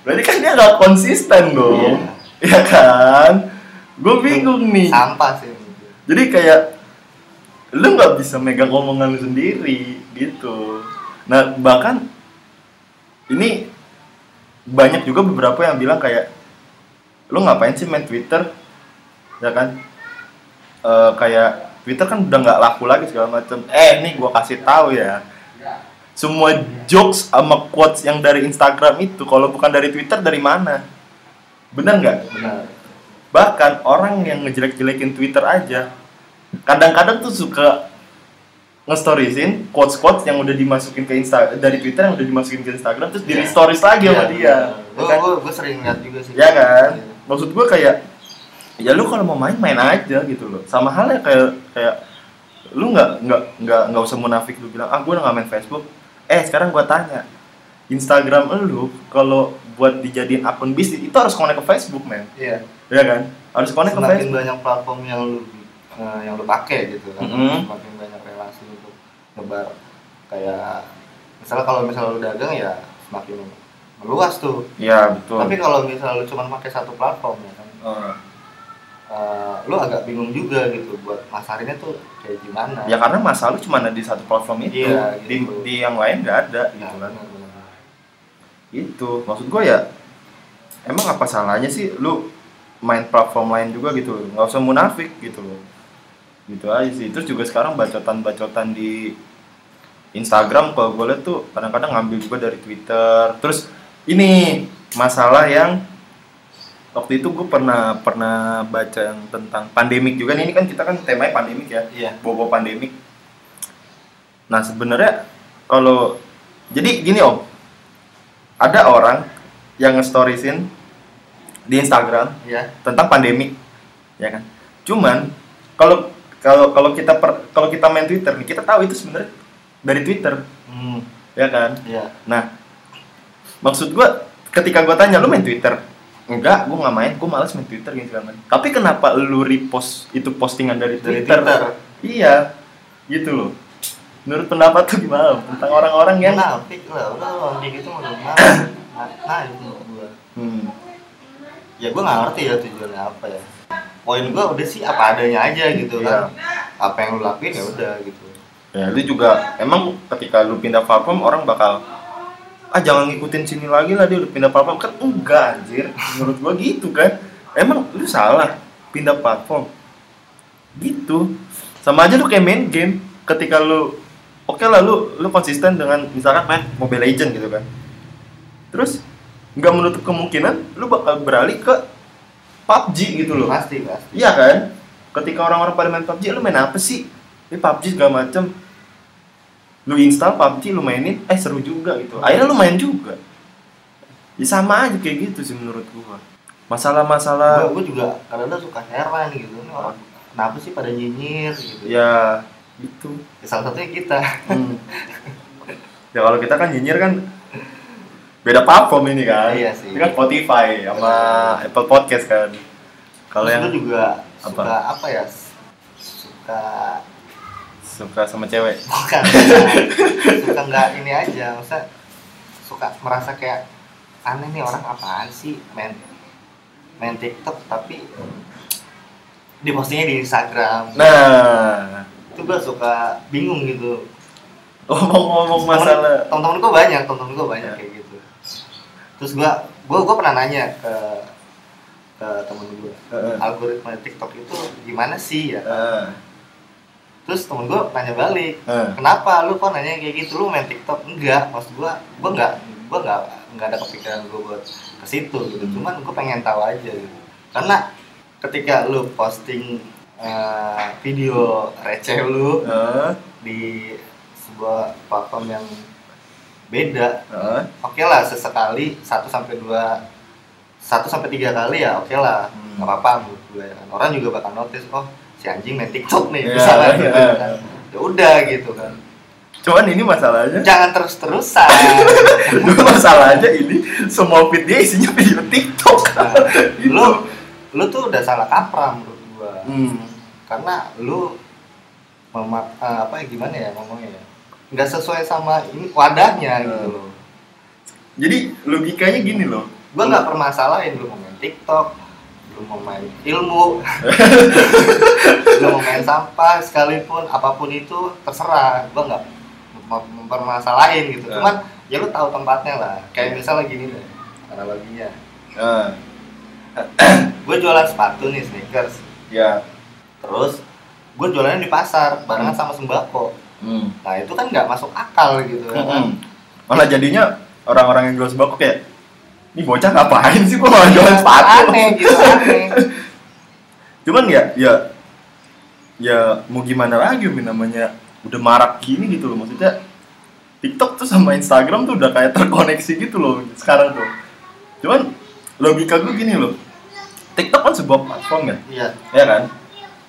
Berarti kan dia nggak konsisten dong. Ya kan? Gue bingung nih. sampah sih. Jadi kayak lu nggak bisa megang omongan lu sendiri gitu. Nah bahkan ini banyak juga beberapa yang bilang kayak lu ngapain sih main Twitter? Ya kan? Eh, kayak Twitter kan udah nggak laku lagi segala macam eh nih gua kasih tahu ya. Semua jokes sama quotes yang dari Instagram itu kalau bukan dari Twitter dari mana? Bener nggak? Benar bahkan orang yang ngejelek-jelekin Twitter aja kadang-kadang tuh suka nge-storiesin quotes-quotes yang udah dimasukin ke Insta dari Twitter yang udah dimasukin ke Instagram terus di Iya. stories lagi sama Iya, dia. Gue Ya kan? gue sering lihat juga sih. Ya kan? Iya. Maksud gue kayak ya lu kalau mau main main aja gitu loh. Sama halnya kayak kayak lu nggak nggak nggak nggak usah munafik lu bilang ah gue udah nggak main Facebook. Eh sekarang gua tanya Instagram lu kalau buat dijadiin akun bisnis itu harus connect ke Facebook men, Iya. ya kan? Harus connect ke Facebook. banyak platform yang lu eh, yang lu pakai gitu kan. Relasi untuk nyebar kayak misalnya kalau misalnya lu dagang ya semakin meluas tuh. Iya betul. Tapi kalau misalnya lu cuma pakai satu platform ya kan. Eh, eh, lu agak bingung juga gitu buat masarinnya tuh kayak gimana. ya karena masa lu cuma ada di satu platform itu, Iya, di, gitu. di yang lain nggak ada Ya, gitu kan. Itu maksud gue ya emang apa salahnya sih lu main platform lain juga gitu loh nggak usah munafik gitu loh gitu aja sih terus juga sekarang bacotan-bacotan di Instagram kalau gue liat tuh kadang-kadang ngambil juga dari Twitter. Terus ini masalah yang waktu itu gue pernah pernah baca yang tentang pandemik juga nih. Ini kan kita kan temanya pandemik ya. Iya. bobo pandemik. Nah sebenarnya kalau jadi gini om. Ada orang yang nge-storiesin di Instagram Iya. tentang pandemi ya kan? Cuman kalau kalau kalau kita per, kalau kita main Twitter nih kita tahu itu sebenarnya dari Twitter Hmm. ya kan Iya. nah maksud gua ketika gua tanya lu main Twitter enggak gua nggak main gua malas main Twitter gitu kan tapi kenapa lu repost itu postingan dari Dari Twitter, Twitter. iya gitu loh menurut pendapat tuh gimana tentang orang-orang yang Munafik lah, udah orang kayak gitu mau? Nah, itu menurut gua. hmm, Ya gua nggak ngerti ya tujuannya apa ya. Poin gua udah sih apa adanya aja gitu Iya. kan. Apa yang lu lakuin ya udah gitu. Ya lu juga emang ketika lu pindah platform orang bakal ah jangan ngikutin sini lagi lah dia udah pindah platform kan enggak anjir menurut gua gitu kan emang lu salah pindah platform gitu sama aja lu kayak main game ketika lu oke lah lu lu konsisten dengan misalkan main Mobile Legend gitu kan terus nggak menutup kemungkinan lu bakal beralih ke PUBG gitu loh Pasti pasti. Iya kan? Ketika orang-orang pada main PUBG, lu main apa sih? Ini PUBG segala macem. Lu install PUBG, lu mainin, eh seru juga gitu. Akhirnya lu main juga. Ya sama aja kayak gitu sih menurut gua. Masalah-masalah Gua, gua juga kadang-kadang suka heran gitu. Orang kenapa sih pada nyinyir gitu. ya gitu. Ya, salah satunya kita. Hmm. ya kalau kita kan nyinyir kan beda platform ini kan. Iya sih. Ini kan Spotify sama Apple Podcast kan. Kalau yang juga Apa? suka apa ya? Suka suka sama cewek. bukan suka, nggak ini aja masa suka merasa kayak aneh nih orang apaan sih main main TikTok tapi di postingnya di Instagram. Nah, itu gue suka bingung gitu. Ngomong-ngomong masalah. temen-temen gue banyak temen-temen gue banyak Ya. kayak gitu. Terus gue gue gue pernah nanya ke ke temen gue Heeh. algoritma TikTok itu gimana sih? Ya Eh, terus temen gue nanya balik eh. kenapa? Lu kok nanya kayak gitu? Lu main TikTok? Enggak. Maksud gua gua enggak gua enggak enggak ada kepikiran gua buat ke situ gitu. Hmm. cuman gua pengen tahu aja gitu. Karena ketika lu posting eh, video receh lu Eh, di sebuah platform yang beda eh. oke lah sesekali satu sampai dua satu sampai tiga kali ya oke lah Hmm. nggak apa-apa menurut gue ya kan orang juga bakal notice oh si anjing main TikTok nih Iya, misalnya gitu iya. kan ya udah gitu kan Cuman ini masalahnya, jangan terus-terusan masalahnya ini semua feed dia isinya video TikTok. Nah, Gitu. lu lu tuh udah salah kaprah menurut gua Hmm. karena lu mema- eh, apa ya gimana ya ngomongnya ya nggak sesuai sama ini wadahnya gitu Hmm. loh Jadi logikanya gini loh. Gua nggak permasalahin lu mau main TikTok lu mau main ilmu lu mau main sampah sekalipun apa pun itu terserah. Gua nggak mem- mempermasalahin gitu. Hmm. cuman ya lu tahu tempatnya lah. Kayak misalnya gini deh analoginya. Eh, gue jualan sepatu nih sneakers. Ya. terus gue jualannya di pasar barengan sama sembako. Hmm. nah itu kan nggak masuk akal gitu ya kan? Mm-mm. Malah jadinya orang-orang yang jual sembako kayak ini bocah ngapain sih kok malah jualan Iya, sepatu? aneh gitu aneh. Cuman ya, ya, ya mau gimana lagi Umi, namanya udah marak gini gitu loh. Maksudnya TikTok tuh sama Instagram tuh udah kayak terkoneksi gitu loh sekarang tuh. Cuman logika gue gini loh. TikTok kan sebuah platform ya? Iya. Ya kan?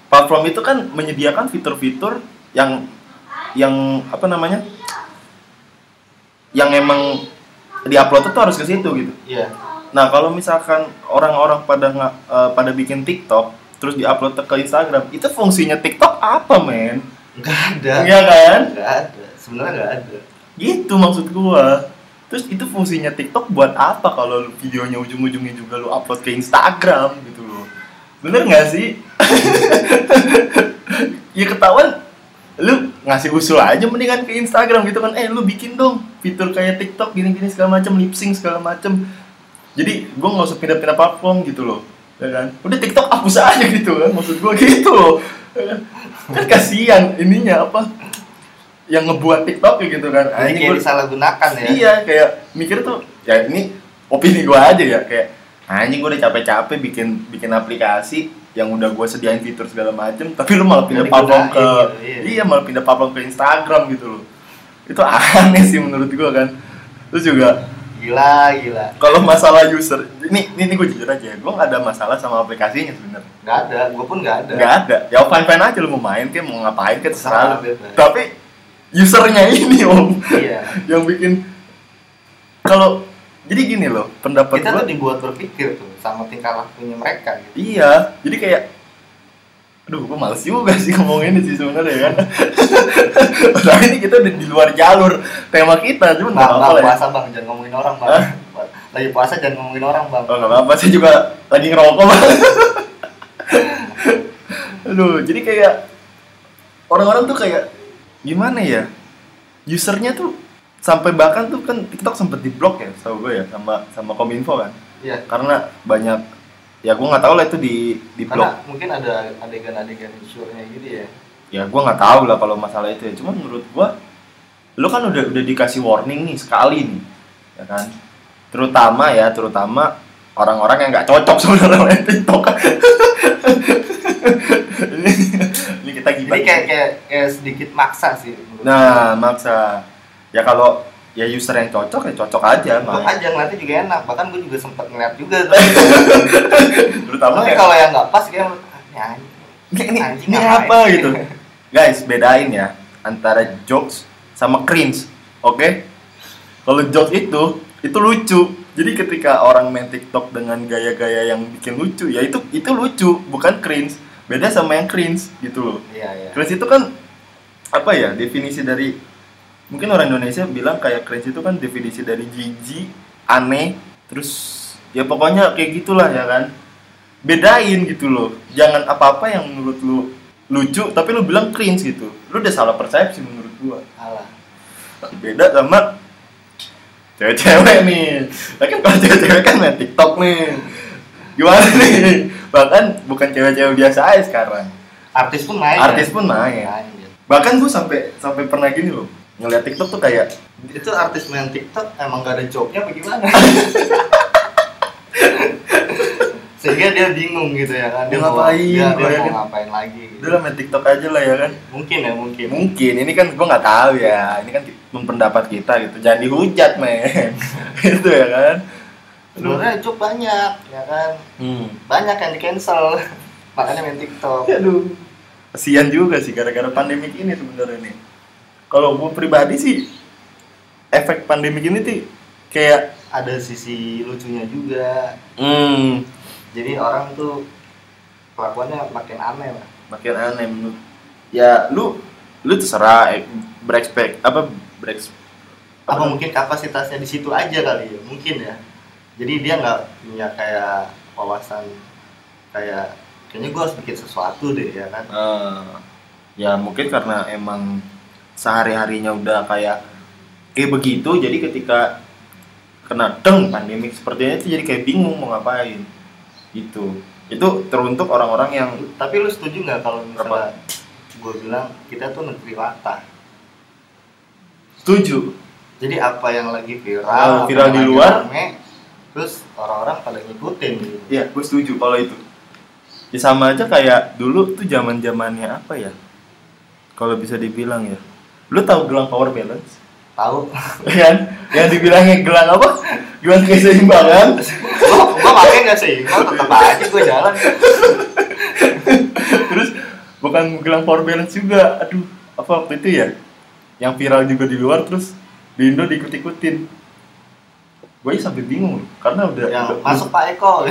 Platform itu kan menyediakan fitur-fitur yang yang apa namanya? Yang emang diupload itu harus ke situ gitu. Iya. Nah kalau misalkan orang-orang pada nggak eh, pada bikin TikTok terus diupload ke Instagram itu fungsinya TikTok apa men? Nggak ada. Iya kan? Nggak ada. Sebenarnya nggak ada. Gitu maksud gua. Terus itu fungsinya TikTok buat apa kalau videonya ujung-ujungnya juga lu upload ke Instagram gitu loh? Bener nggak sih? Ya ketahuan lu ngasih usul aja mendingan ke Instagram gitu kan. Eh lu bikin dong fitur kayak TikTok gini-gini segala macam lip sync segala macam jadi gua nggak usah pindah-pindah platform gitu loh ya kan. Udah TikTok hapus aja gitu kan maksud gua gitu loh. Ya kan? kan kasihan ininya apa yang ngebuat TikTok gitu kan. Ah, ini kayak gua- disalahgunakan ya. Iya, kayak mikir tuh ya ini opini gua aja ya kayak anjing gua udah capek-capek bikin bikin aplikasi yang udah gua sediain fitur segala macem tapi lu malah pindah platform ke digunain gitu, iya. iya malah pindah platform ke Instagram gitu loh. Itu aneh sih menurut gua kan. Terus juga gila gila. kalau masalah user ini ini, gue jujur aja gue nggak ada masalah sama aplikasinya sebenarnya. Nggak ada gue pun nggak ada. Nggak ada. Ya fine fine aja lu mau main kayak mau ngapain kayak terserah lu. tapi usernya ini om iya. yang bikin kalau jadi gini loh pendapat kita gua tuh dibuat berpikir tuh sama tingkah lakunya mereka gitu. Iya jadi kayak aduh gue males juga sih ngomong ini sih sebenarnya kan Padahal ini kita udah di luar jalur tema kita cuma nggak bang, apa-apa ya. puasa bang. Jangan ngomongin orang bang. Hah? lagi puasa jangan ngomongin orang bang. Oh nggak apa-apa saya juga lagi ngerokok bang. Aduh jadi kayak orang-orang tuh kayak gimana ya? Usernya tuh sampai bahkan tuh kan TikTok sempet diblok ya tau gue ya sama sama kominfo kan iya. Karena banyak ya gue nggak tahu lah itu di di karena mungkin ada adegan-adegan insurnya gitu ya. Ya gue nggak tahu lah kalau masalah itu ya. Cuman menurut gue lu kan udah udah dikasih warning nih sekali nih ya kan? Terutama ya terutama orang-orang yang nggak cocok sebenarnya main TikTok. Ini, ini kita gimana kayak kayak kayak sedikit maksa sih menurut nah maksa. Ya kalau ya user yang cocok ya cocok aja gue aja ngeliatnya juga enak. Bahkan gue juga sempet ngeliat juga terutama tapi kayak kalau yang nggak pas kayak ah, ini ini, ini, Anjing, ini apa gitu? Guys bedain ya antara jokes sama cringe oke? Kalau jokes itu itu lucu. Jadi ketika orang main TikTok dengan gaya-gaya yang bikin lucu ya itu itu lucu bukan cringe. Beda sama yang cringe gitu loh. Iya iya. Cringe itu kan apa ya definisi dari mungkin orang Indonesia bilang kayak cringe itu kan definisi dari jijik aneh terus ya pokoknya kayak gitulah ya kan. Bedain gitu loh. Jangan apa-apa yang menurut lu lucu tapi lu bilang cringe gitu. Lu udah salah persepsi menurut gua. Alah. beda sama cewek-cewek nih. Nah kan kalau cewek-cewek kan main TikTok nih. Gimana nih? Bahkan bukan cewek-cewek biasa aja sekarang. Artis pun main artis ya? pun main. Main, ya. bahkan gue sampai sampai pernah gini loh ngeliat TikTok tuh kayak itu artis main TikTok emang gak ada joke-nya bagaimana? Sehingga dia bingung gitu ya kan. Dia ngapain, Dia, dia mau ngapain lagi gitu. lah main TikTok aja lah ya kan Mungkin ya, mungkin. mungkin ini kan gue nggak tahu ya ini kan pendapat kita gitu jangan dihujat men gitu ya kan Sebenarnya joke banyak ya kan. hmm. Banyak yang di cancel. Makanya main TikTok. aduh kasian juga sih gara-gara pandemik ini sebenarnya nih kalau gue pribadi sih efek pandemik ini tuh kayak Ada sisi lucunya juga. hmm, Jadi orang tuh kelakuannya makin aneh lah. makin aneh menurut ya lu lu terserah eh, berekspek apa bereks Apa mungkin kapasitasnya di situ aja kali ya? Mungkin ya. Jadi dia nggak punya kayak wawasan kayak kayaknya gue harus bikin sesuatu deh ya kan. Eh, ya mungkin karena emang sehari harinya udah kayak kayak begitu jadi ketika kena deng pandemik seperti itu jadi kayak bingung mau ngapain itu itu teruntuk orang-orang yang Tapi lu setuju nggak kalau misalnya gue bilang kita tuh negeri latah. setuju Jadi apa yang lagi viral, apa viral di luar. rame, terus orang-orang pada ngikutin gitu. Iya, gue setuju kalau itu. Ya sama aja kayak dulu tuh zaman zamannya apa ya? kalau bisa dibilang ya lu tahu gelang power balance? Tahu. Kan? Yang dibilangnya gelang apa? Gelang keseimbangan. Gua gua pakai nggak sih? Gua tetap aja gua jalan. Terus bukan gelang power balance juga. Aduh apa waktu itu ya? Yang viral juga di luar terus di Indo diikut-ikutin. Gue sampai bingung karena udah, yang udah- masuk Pak Eko.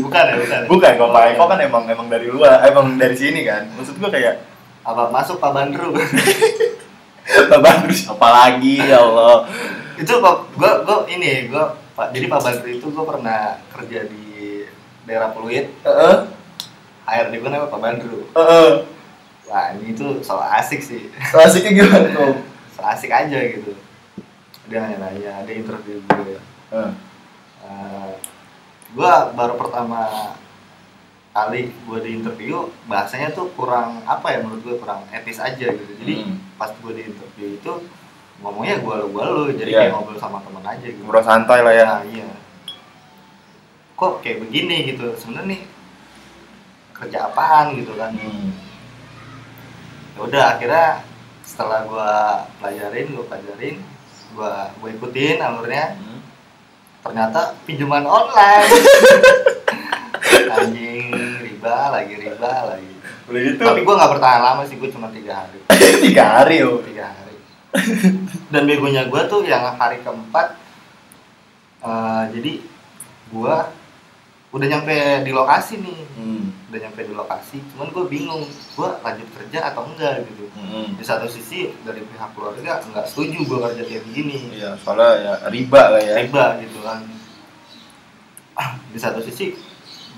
Bukan ya bukan ya? bukan kalau Pak Eko kan emang emang dari luar emang dari sini kan. Maksud gue kayak apa masuk Pak Bandru? Pak Bandru siapa lagi ya Allah? Itu Pak gua gua ini gua Pak jadi Pak Bandru itu gua pernah kerja di daerah Pluit. Heeh, HRD gua namanya Pak Bandru. Heeh. wah ini tuh soal asik sih. Asiknya gimana tuh? soal asik aja gitu. Dia nanya-nanya ada interview gue Heeh. Eh, gua baru pertama kali gue di interview bahasanya tuh kurang apa ya menurut gue kurang etis aja gitu jadi Hmm. pas gue di interview itu ngomongnya gue lu gue lu jadi Iya. kayak ngobrol sama temen aja gitu Ngobrol santai lah ya. Nah, iya kok kayak begini gitu sebenarnya nih kerja apaan gitu kan Hmm. ya udah akhirnya setelah gua pelajarin gua pelajarin gua gua ikutin alurnya Hmm. ternyata pinjaman online anjing riba lagi riba lagi Udah gitu. tapi gua nggak bertahan lama sih gua cuma tiga hari tiga hari yo. tiga hari dan begonya gua tuh yang hari keempat eh, jadi gua udah nyampe di lokasi nih Hmm. udah nyampe di lokasi cuman gue bingung gue lanjut kerja atau enggak gitu Hmm. di satu sisi dari pihak keluarga nggak setuju gue kerja kayak begini Iya, soalnya ya riba lah ya. riba gitu kan di satu sisi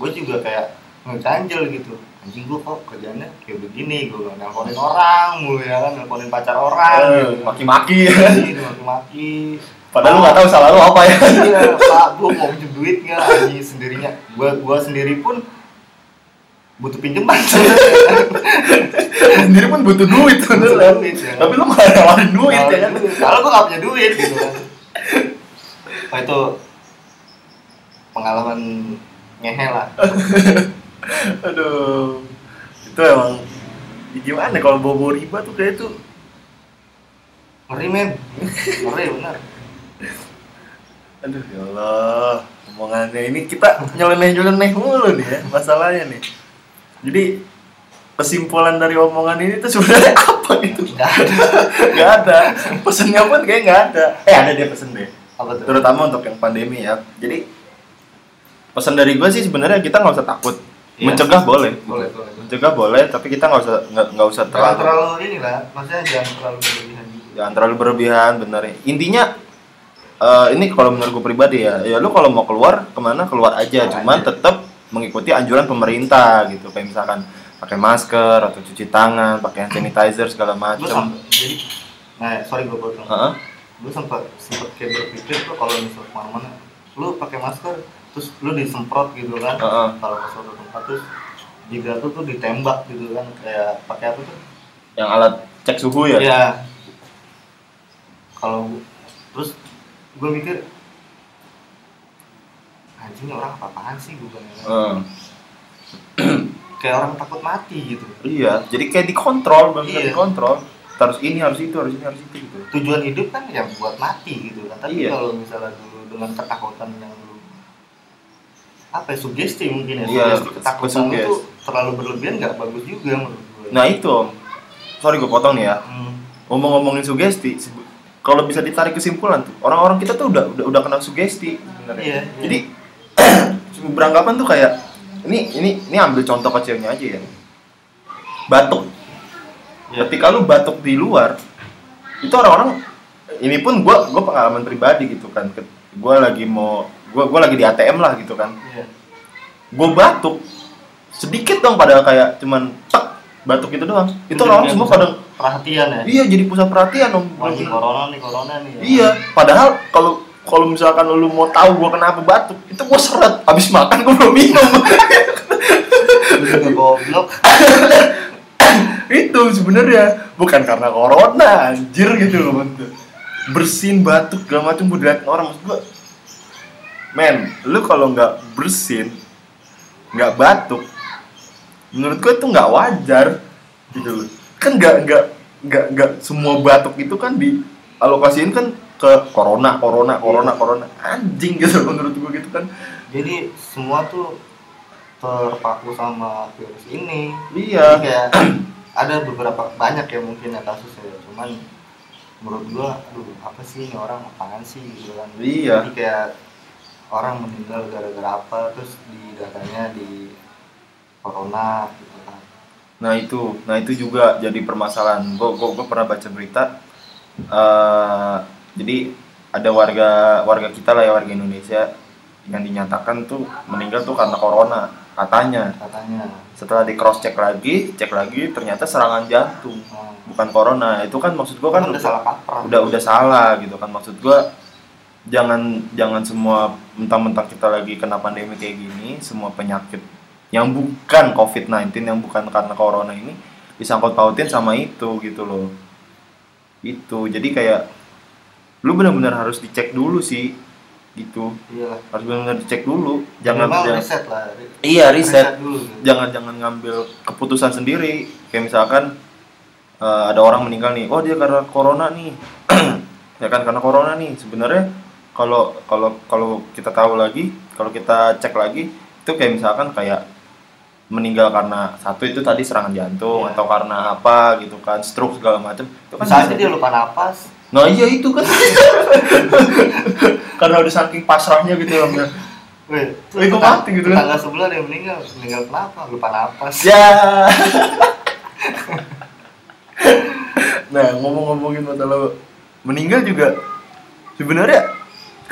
gue juga kayak ngeganjel gitu anjing gue kok kerjanya kayak begini gue nelponin orang mulu ya kan nelponin pacar orang Eh, gitu Maki-maki. Anjing, maki-maki Padahal lu nggak tahu salah lu apa ya. iya pak gue mau pinjem duit nggak anjing sendirinya gue gue sendiri pun butuh pinjaman Sendiri pun butuh duit duit, ya. Tapi lu malah nawarin duit ya kan. kalau gue gak punya duit gitu kan Wah itu pengalaman ngehe lah Aduh. Itu emang ya gimana kalau bawa riba tuh kayak itu ngeri men ngeri bener Aduh ya Allah, omongannya ini kita nyeleneh-nyeleneh mulu nih ya masalahnya nih. Jadi kesimpulan dari omongan ini tuh sebenarnya apa gitu? nggak ada Gak ada. Pesennya pun kayak nggak ada. Eh ada dia pesen deh. apa tuh Terutama untuk yang pandemi ya. Jadi pesan dari gue sih sebenarnya kita nggak usah takut. Iya. Mencegah boleh. boleh boleh Mencegah boleh, tapi kita nggak usah nggak nggak usah jangan terlalu terlalu ini lah maksudnya jangan terlalu berlebihan. Jangan terlalu berlebihan bener. Intinya eh, ini kalau menurut gue pribadi ya ya lu kalau mau keluar ke mana? Keluar aja. Keluar cuman aja. tetap mengikuti anjuran pemerintah gitu. Kayak misalkan pakai masker atau cuci tangan pakai hand sanitizer segala macam jadi nah sorry gue potong. Gue sempat sempat kayak berpikir tuh kalau misal ke mana-mana lu pakai masker terus lu disemprot gitu kan Heeh. kalau ke suatu tempat terus jika tuh tuh ditembak gitu kan kayak pakai apa tuh yang alat cek suhu ya Iya. Kalau terus gue mikir anjing orang apa-apaan sih gue bilang. Heeh. Kayak orang takut mati gitu. iya jadi kayak dikontrol benar Iya. dikontrol harus ini harus itu harus ini harus itu gitu Tujuan hidup kan ya buat mati gitu kan. Tapi Iya. kalau misalnya dulu dengan ketakutan yang apa ya, sugesti mungkin ya Iya, sugesti ketakutan itu terlalu berlebihan nggak bagus juga menurut gue. nah itu om sorry gue potong nih ya Hmm. ngomong-ngomongin sugesti kalau bisa ditarik kesimpulan tuh orang-orang kita tuh udah udah, udah kena sugesti sebenarnya iya. jadi beranggapan tuh kayak ini ini ini ambil contoh kecilnya aja ya batuk Iya. ketika lu batuk di luar itu orang-orang ini pun gua gua pengalaman pribadi gitu kan gua lagi mau gua gua lagi di ATM lah gitu kan Iya. gua batuk sedikit dong padahal kayak cuman tek batuk itu doang itu orang semua pada perhatian ya. iya jadi pusat perhatian om Wah, ini corona nih corona nih. ya. Iya, padahal kalau kalau misalkan lu mau tahu gua kenapa batuk, itu gua seret abis makan gua belum minum. Goblok. itu sebenarnya bukan karena corona, anjir gitu loh. Bersin batuk segala macam diliatin orang maksud gua. Men, lu kalau nggak bersin, nggak batuk, menurut gua itu nggak wajar. gitu loh. Kan nggak nggak nggak nggak semua batuk itu kan di alokasiin kan ke corona corona corona Iya. corona. Anjing gitu menurut gue gitu kan. Jadi semua tuh terpaku sama virus ini. Iya. Jadi kayak ada beberapa banyak ya mungkin ya kasusnya cuman menurut gua aduh apa sih ini orang? Apaan sih? Gitu kan. Iya. jadi kayak orang meninggal gara-gara apa terus di datanya di corona gitu kan Nah itu, nah itu juga jadi permasalahan. Gue gue gue pernah baca berita. eh jadi ada warga warga kita lah ya warga Indonesia yang dinyatakan tuh meninggal tuh karena corona katanya. katanya Setelah di cross check lagi, cek lagi ternyata serangan jantung nah, bukan corona. Itu kan maksud gue kan udah salah kaprah udah udah salah gitu kan maksud gue jangan jangan semua mentang-mentang kita lagi kena pandemi kayak gini semua penyakit yang bukan COVID-19 yang bukan karena corona ini disangkut pautin sama itu gitu loh. Itu jadi kayak lu benar-benar harus dicek dulu sih gitu. Iya. Harus benar-benar dicek dulu. Jangan jangan- riset lah iya riset dulu gitu. jangan jangan ngambil keputusan sendiri. Kayak misalkan eh, ada orang meninggal nih oh dia karena corona nih. Ya kan karena corona nih. Sebenarnya kalau kalau kalau kita tahu lagi kalau kita cek lagi itu kayak misalkan kayak meninggal karena satu itu tadi serangan jantung Iya. atau karena apa gitu kan stroke segala macam itu kan bisa. dia lupa napas nah iya itu kan karena udah saking pasrahnya gitu ya Eh, gua tetang- mati gitu kan. tetangga sebelah ada yang meninggal meninggal kenapa lupa napas Ya. nah ngomong-ngomongin masalah meninggal juga sebenarnya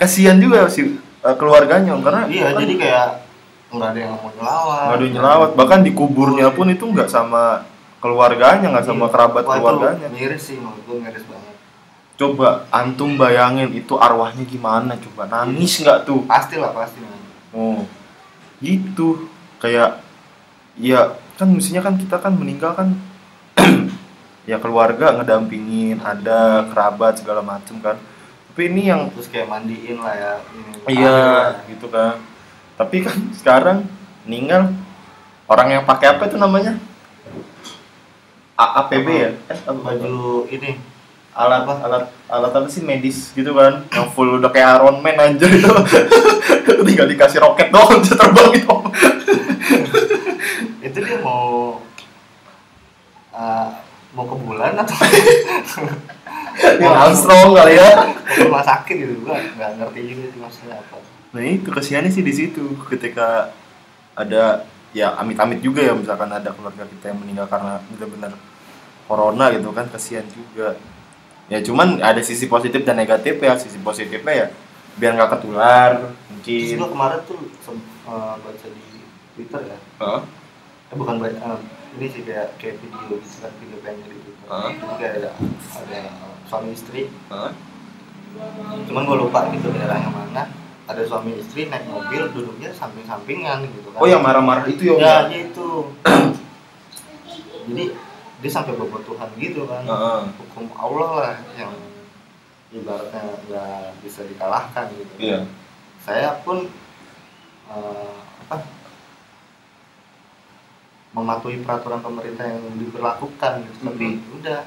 kasihan juga sih eh, keluarganya Om, karena iya kan jadi kayak nggak ada yang mau nyelawat. Nggak ada yang nyelawat. Bahkan di kuburnya pun itu nggak sama keluarganya nggak sama Iya. kerabat Wah, keluarganya. miris sih menurut gue miris banget. Coba antum bayangin itu arwahnya gimana? Coba nangis nggak tuh? Pasti lah pasti Oh, gitu. Kayak, ya kan mestinya kan kita kan meninggal kan, ya keluarga ngedampingin, ada kerabat segala macem kan. Tapi ini yang, terus kayak mandiin lah ya ini iya, lah. gitu kan. Tapi kan sekarang meninggal orang yang pakai apa itu namanya? A- APB ya? Eh, apa? baju ini alat alat alat apa sih medis gitu kan yang full udah kayak Iron Man aja itu tinggal dikasih roket doang bisa terbang gitu itu dia mau uh, mau ke bulan atau yang Armstrong kali ya. Rumah sakit gitu gua nggak ngerti juga sih maksudnya apa. Nah itu kesiannya sih di situ. Ketika ada ya amit-amit juga ya misalkan ada keluarga kita yang meninggal karena benar-benar corona gitu kan kesian juga. Ya cuman ada sisi positif dan negatif ya. Sisi positifnya ya biar nggak ketular terus mungkin gua kemarin tuh uh, baca di twitter ya. Hah? eh, bukan baca uh, ini sih kayak kayak video gitu kan video pendek Hah? itu kayak ada ada suami istri. Hah? cuman gue lupa gitu daerahnya mana. Ada suami istri naik mobil duduknya samping-sampingan gitu kan. Oh yang marah-marah itu ya ya ya? itu. Jadi dia sampai berbutuhan gitu kan. Heeh. hukum Allah lah yang ibaratnya nggak bisa dikalahkan gitu. Iya. saya pun eh, apa mematuhi peraturan pemerintah yang diberlakukan gitu. Tapi udah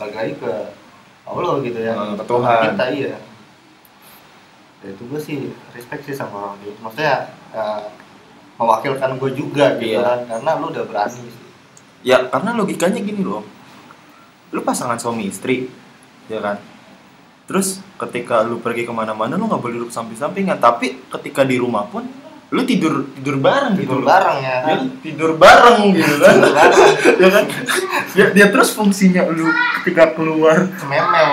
balik lagi ke Allah gitu ya. Hmm, ke Tuhan. kita iya. Ya itu gue sih respect sih sama orang itu. Maksudnya eh, mewakilkan gue juga gitu Iya. kan. Karena lu udah berani sih. Ya karena logikanya gini loh, lu pasangan suami istri, ya kan? Terus ketika lu pergi ke mana-mana lu nggak boleh duduk samping-sampingan, tapi ketika di rumah pun lu tidur tidur bareng gitu tidur loh. bareng ya Ya, kan? tidur bareng gitu kan, tidur bareng. Ya kan? Ya, dia terus fungsinya lu ketika keluar, cememel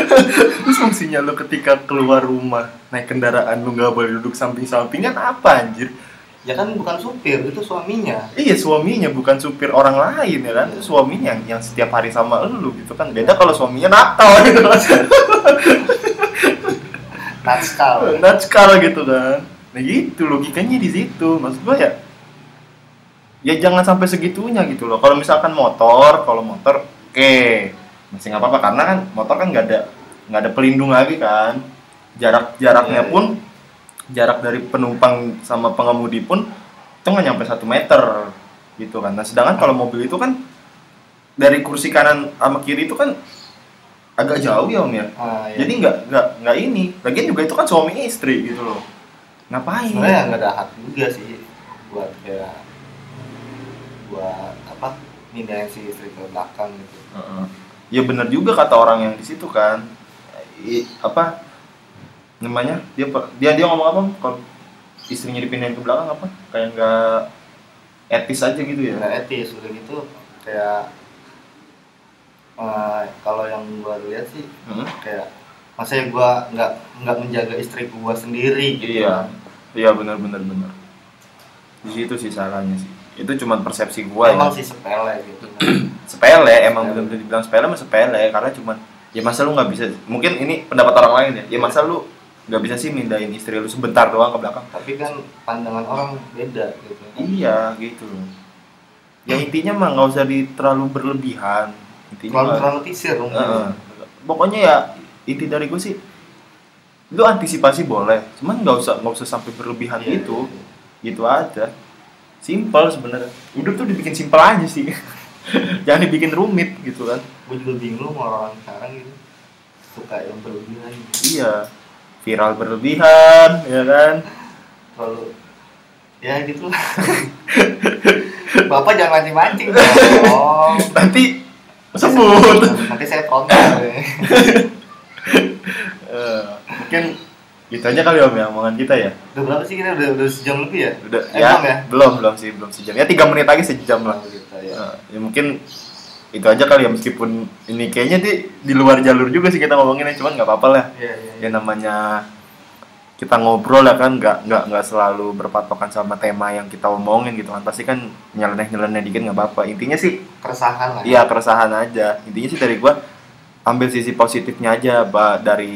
terus fungsinya lu ketika keluar rumah naik kendaraan lu nggak boleh duduk samping-sampingan apa anjir? ya kan bukan supir itu suaminya. Iya suaminya bukan supir orang lain ya kan? Suaminya yang, yang setiap hari sama lu gitu kan. Beda kalau suaminya nakal gitu kan. Natskal nakal gitu kan nah gitu logikanya di situ. Maksud gua ya ya jangan sampai segitunya gitu loh. Kalau misalkan motor kalau motor oke masih nggak apa-apa. Karena kan motor kan nggak ada nggak ada pelindung lagi kan. Jarak jaraknya Iya, iya. pun jarak dari penumpang sama pengemudi pun itu nggak nyampe satu meter gitu kan. Nah sedangkan kalau mobil itu kan dari kursi kanan sama kiri itu kan agak jauh ya om ya. Ah, iya. jadi nggak nggak nggak ini. Lagian juga itu kan suami istri gitu loh ngapain? Sebenarnya nggak ada hak juga sih buat kayak buat apa mindahin si istri ke belakang gitu. Heeh. ya benar juga kata orang yang di situ kan. I- apa namanya? Dia dia dia ngomong apa? Kalau istrinya dipindahin ke belakang apa? Kayak nggak etis aja gitu ya? Nggak etis udah gitu kayak eh, kalau yang gua lihat sih Heeh. kayak masa ya gua nggak nggak menjaga istri gua sendiri gitu. Iya. Iya benar benar benar. Di situ sih salahnya sih. Itu cuma persepsi gua emang ya sih sepele gitu. Sepele emang benar-benar dibilang sepele mah sepele karena cuman ya masa lu nggak bisa mungkin ini pendapat orang lain ya ya masa lu nggak bisa sih mindahin istri lu sebentar doang ke belakang. Tapi kan pandangan orang beda gitu. Iya gitu ya intinya mah nggak usah di terlalu berlebihan. Intinya terlalu mah- terlalu tisir Heeh. pokoknya ya inti dari gue sih lu antisipasi boleh cuman nggak usah nggak usah sampai berlebihan Iya, gitu. Gitu aja. Simple sebenarnya. Udah tuh dibikin simple aja sih. Jangan dibikin rumit gitu kan. Gue juga bingung sama orang sekarang gitu. Suka yang berlebihan. Gitu. iya. Viral berlebihan ya kan? Terlalu ya gitu lah bapak jangan mancing mancing dong nanti sebut. Nanti saya frontal ya. Eh, mungkin gitu aja kali om ya omongan kita ya? Udah berapa sih kita? Udah udah sejam lebih ya? Udah Eh, ya, belum ya? belum belum sih belum sejam. Ya tiga menit lagi sejam lah. Gitu ya. Eh, ya mungkin itu aja kali ya meskipun ini kayaknya di di luar jalur juga sih kita ngomonginnya cuman nggak apa-apa lah. Iya, iya, iya. ya namanya kita ngobrol ya kan nggak nggak nggak selalu berpatokan sama tema yang kita omongin gitu kan. Pasti kan nyeleneh nyeleneh dikit nggak apa-apa. Intinya sih keresahan lah ya. iya keresahan aja. Intinya sih dari gua ambil sisi positifnya aja Ba, dari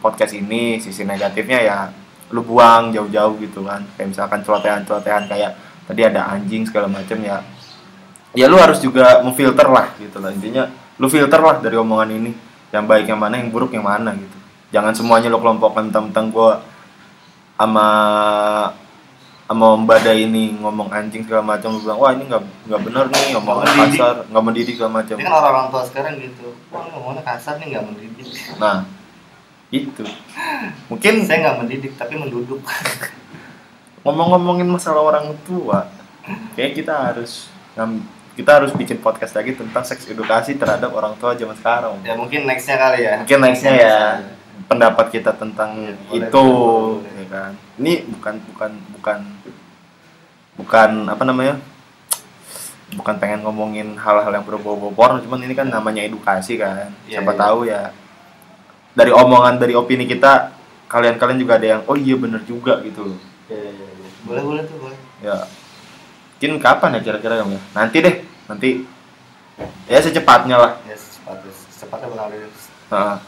podcast ini sisi negatifnya ya lu buang jauh-jauh gitu kan. Kayak misalkan celotehan-celotehan kayak tadi ada anjing segala macam ya ya lu harus juga memfilter lah gitu lah. Intinya lu filter lah dari omongan ini yang baik yang mana yang buruk yang mana gitu. Jangan semuanya lu kelompokkan tentang gua sama sama Om ini ngomong anjing segala macam lu bilang wah ini nggak nggak benar nih Nggak mendidik. kasar nggak mendidik segala macam. Ini kan orang-orang tua sekarang gitu. Wah ngomongnya kasar nih nggak mendidik. Nah itu mungkin saya nggak mendidik tapi menduduk. Ngomong-ngomongin masalah orang tua kayak kita harus kita harus bikin podcast lagi tentang seks edukasi terhadap orang tua zaman sekarang. Ya mungkin nextnya kali ya. Mungkin nextnya ya pendapat kita tentang Iya, boleh, itu ya kan? Ini bukan bukan bukan bukan apa namanya? Bukan pengen ngomongin hal-hal yang berbau-bau porno cuman ini kan namanya edukasi kan. Iya, siapa iya. tahu ya dari omongan dari opini kita kalian-kalian juga ada yang oh iya bener juga gitu loh. Iya, iya, iya. boleh boleh tuh boleh. Ya. Mungkin kapan ya kira-kira ya? Nanti deh nanti. Ya secepatnya lah. Ya secepatnya secepatnya bakal rilis. Nah,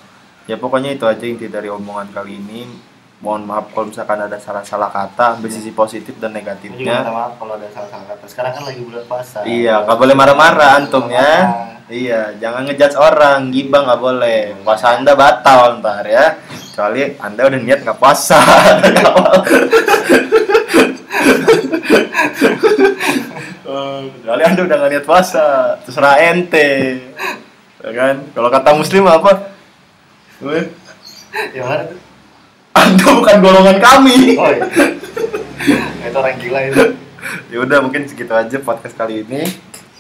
ya pokoknya itu aja inti dari omongan kali ini. Mohon maaf kalau misalkan ada salah-salah kata ambil sisi positif dan Gue juga negatifnya maaf kalau ada salah-salah kata. Sekarang kan lagi bulan puasa. Iya nggak boleh marah-marah antum ya. Iya jangan ngejudge orang. Gibah nggak boleh. Puasa anda batal ntar ya. Kecuali anda udah niat nggak puasa. Kecuali anda udah nggak niat puasa. Terserah ente. Ya kan? Kalau kata muslim apa Yang mana tuh anda bukan golongan kami. Oh iya. Itu orang gila itu. Ya udah mungkin segitu aja podcast kali ini.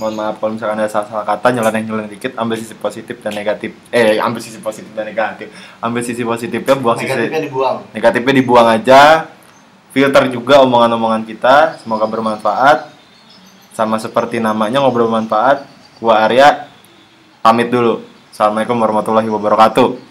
Mohon maaf kalau misalkan ada salah-salah kata nyeleneh nyeleneh dikit ambil sisi positif dan negatif. Eh ambil sisi positif dan negatif. Ambil sisi positifnya buang negatifnya sisi dibuang. negatifnya dibuang aja. Filter juga omongan-omongan kita semoga bermanfaat. Sama seperti namanya ngobrol bermanfaat gua Arya pamit dulu. Assalamualaikum warahmatullahi wabarakatuh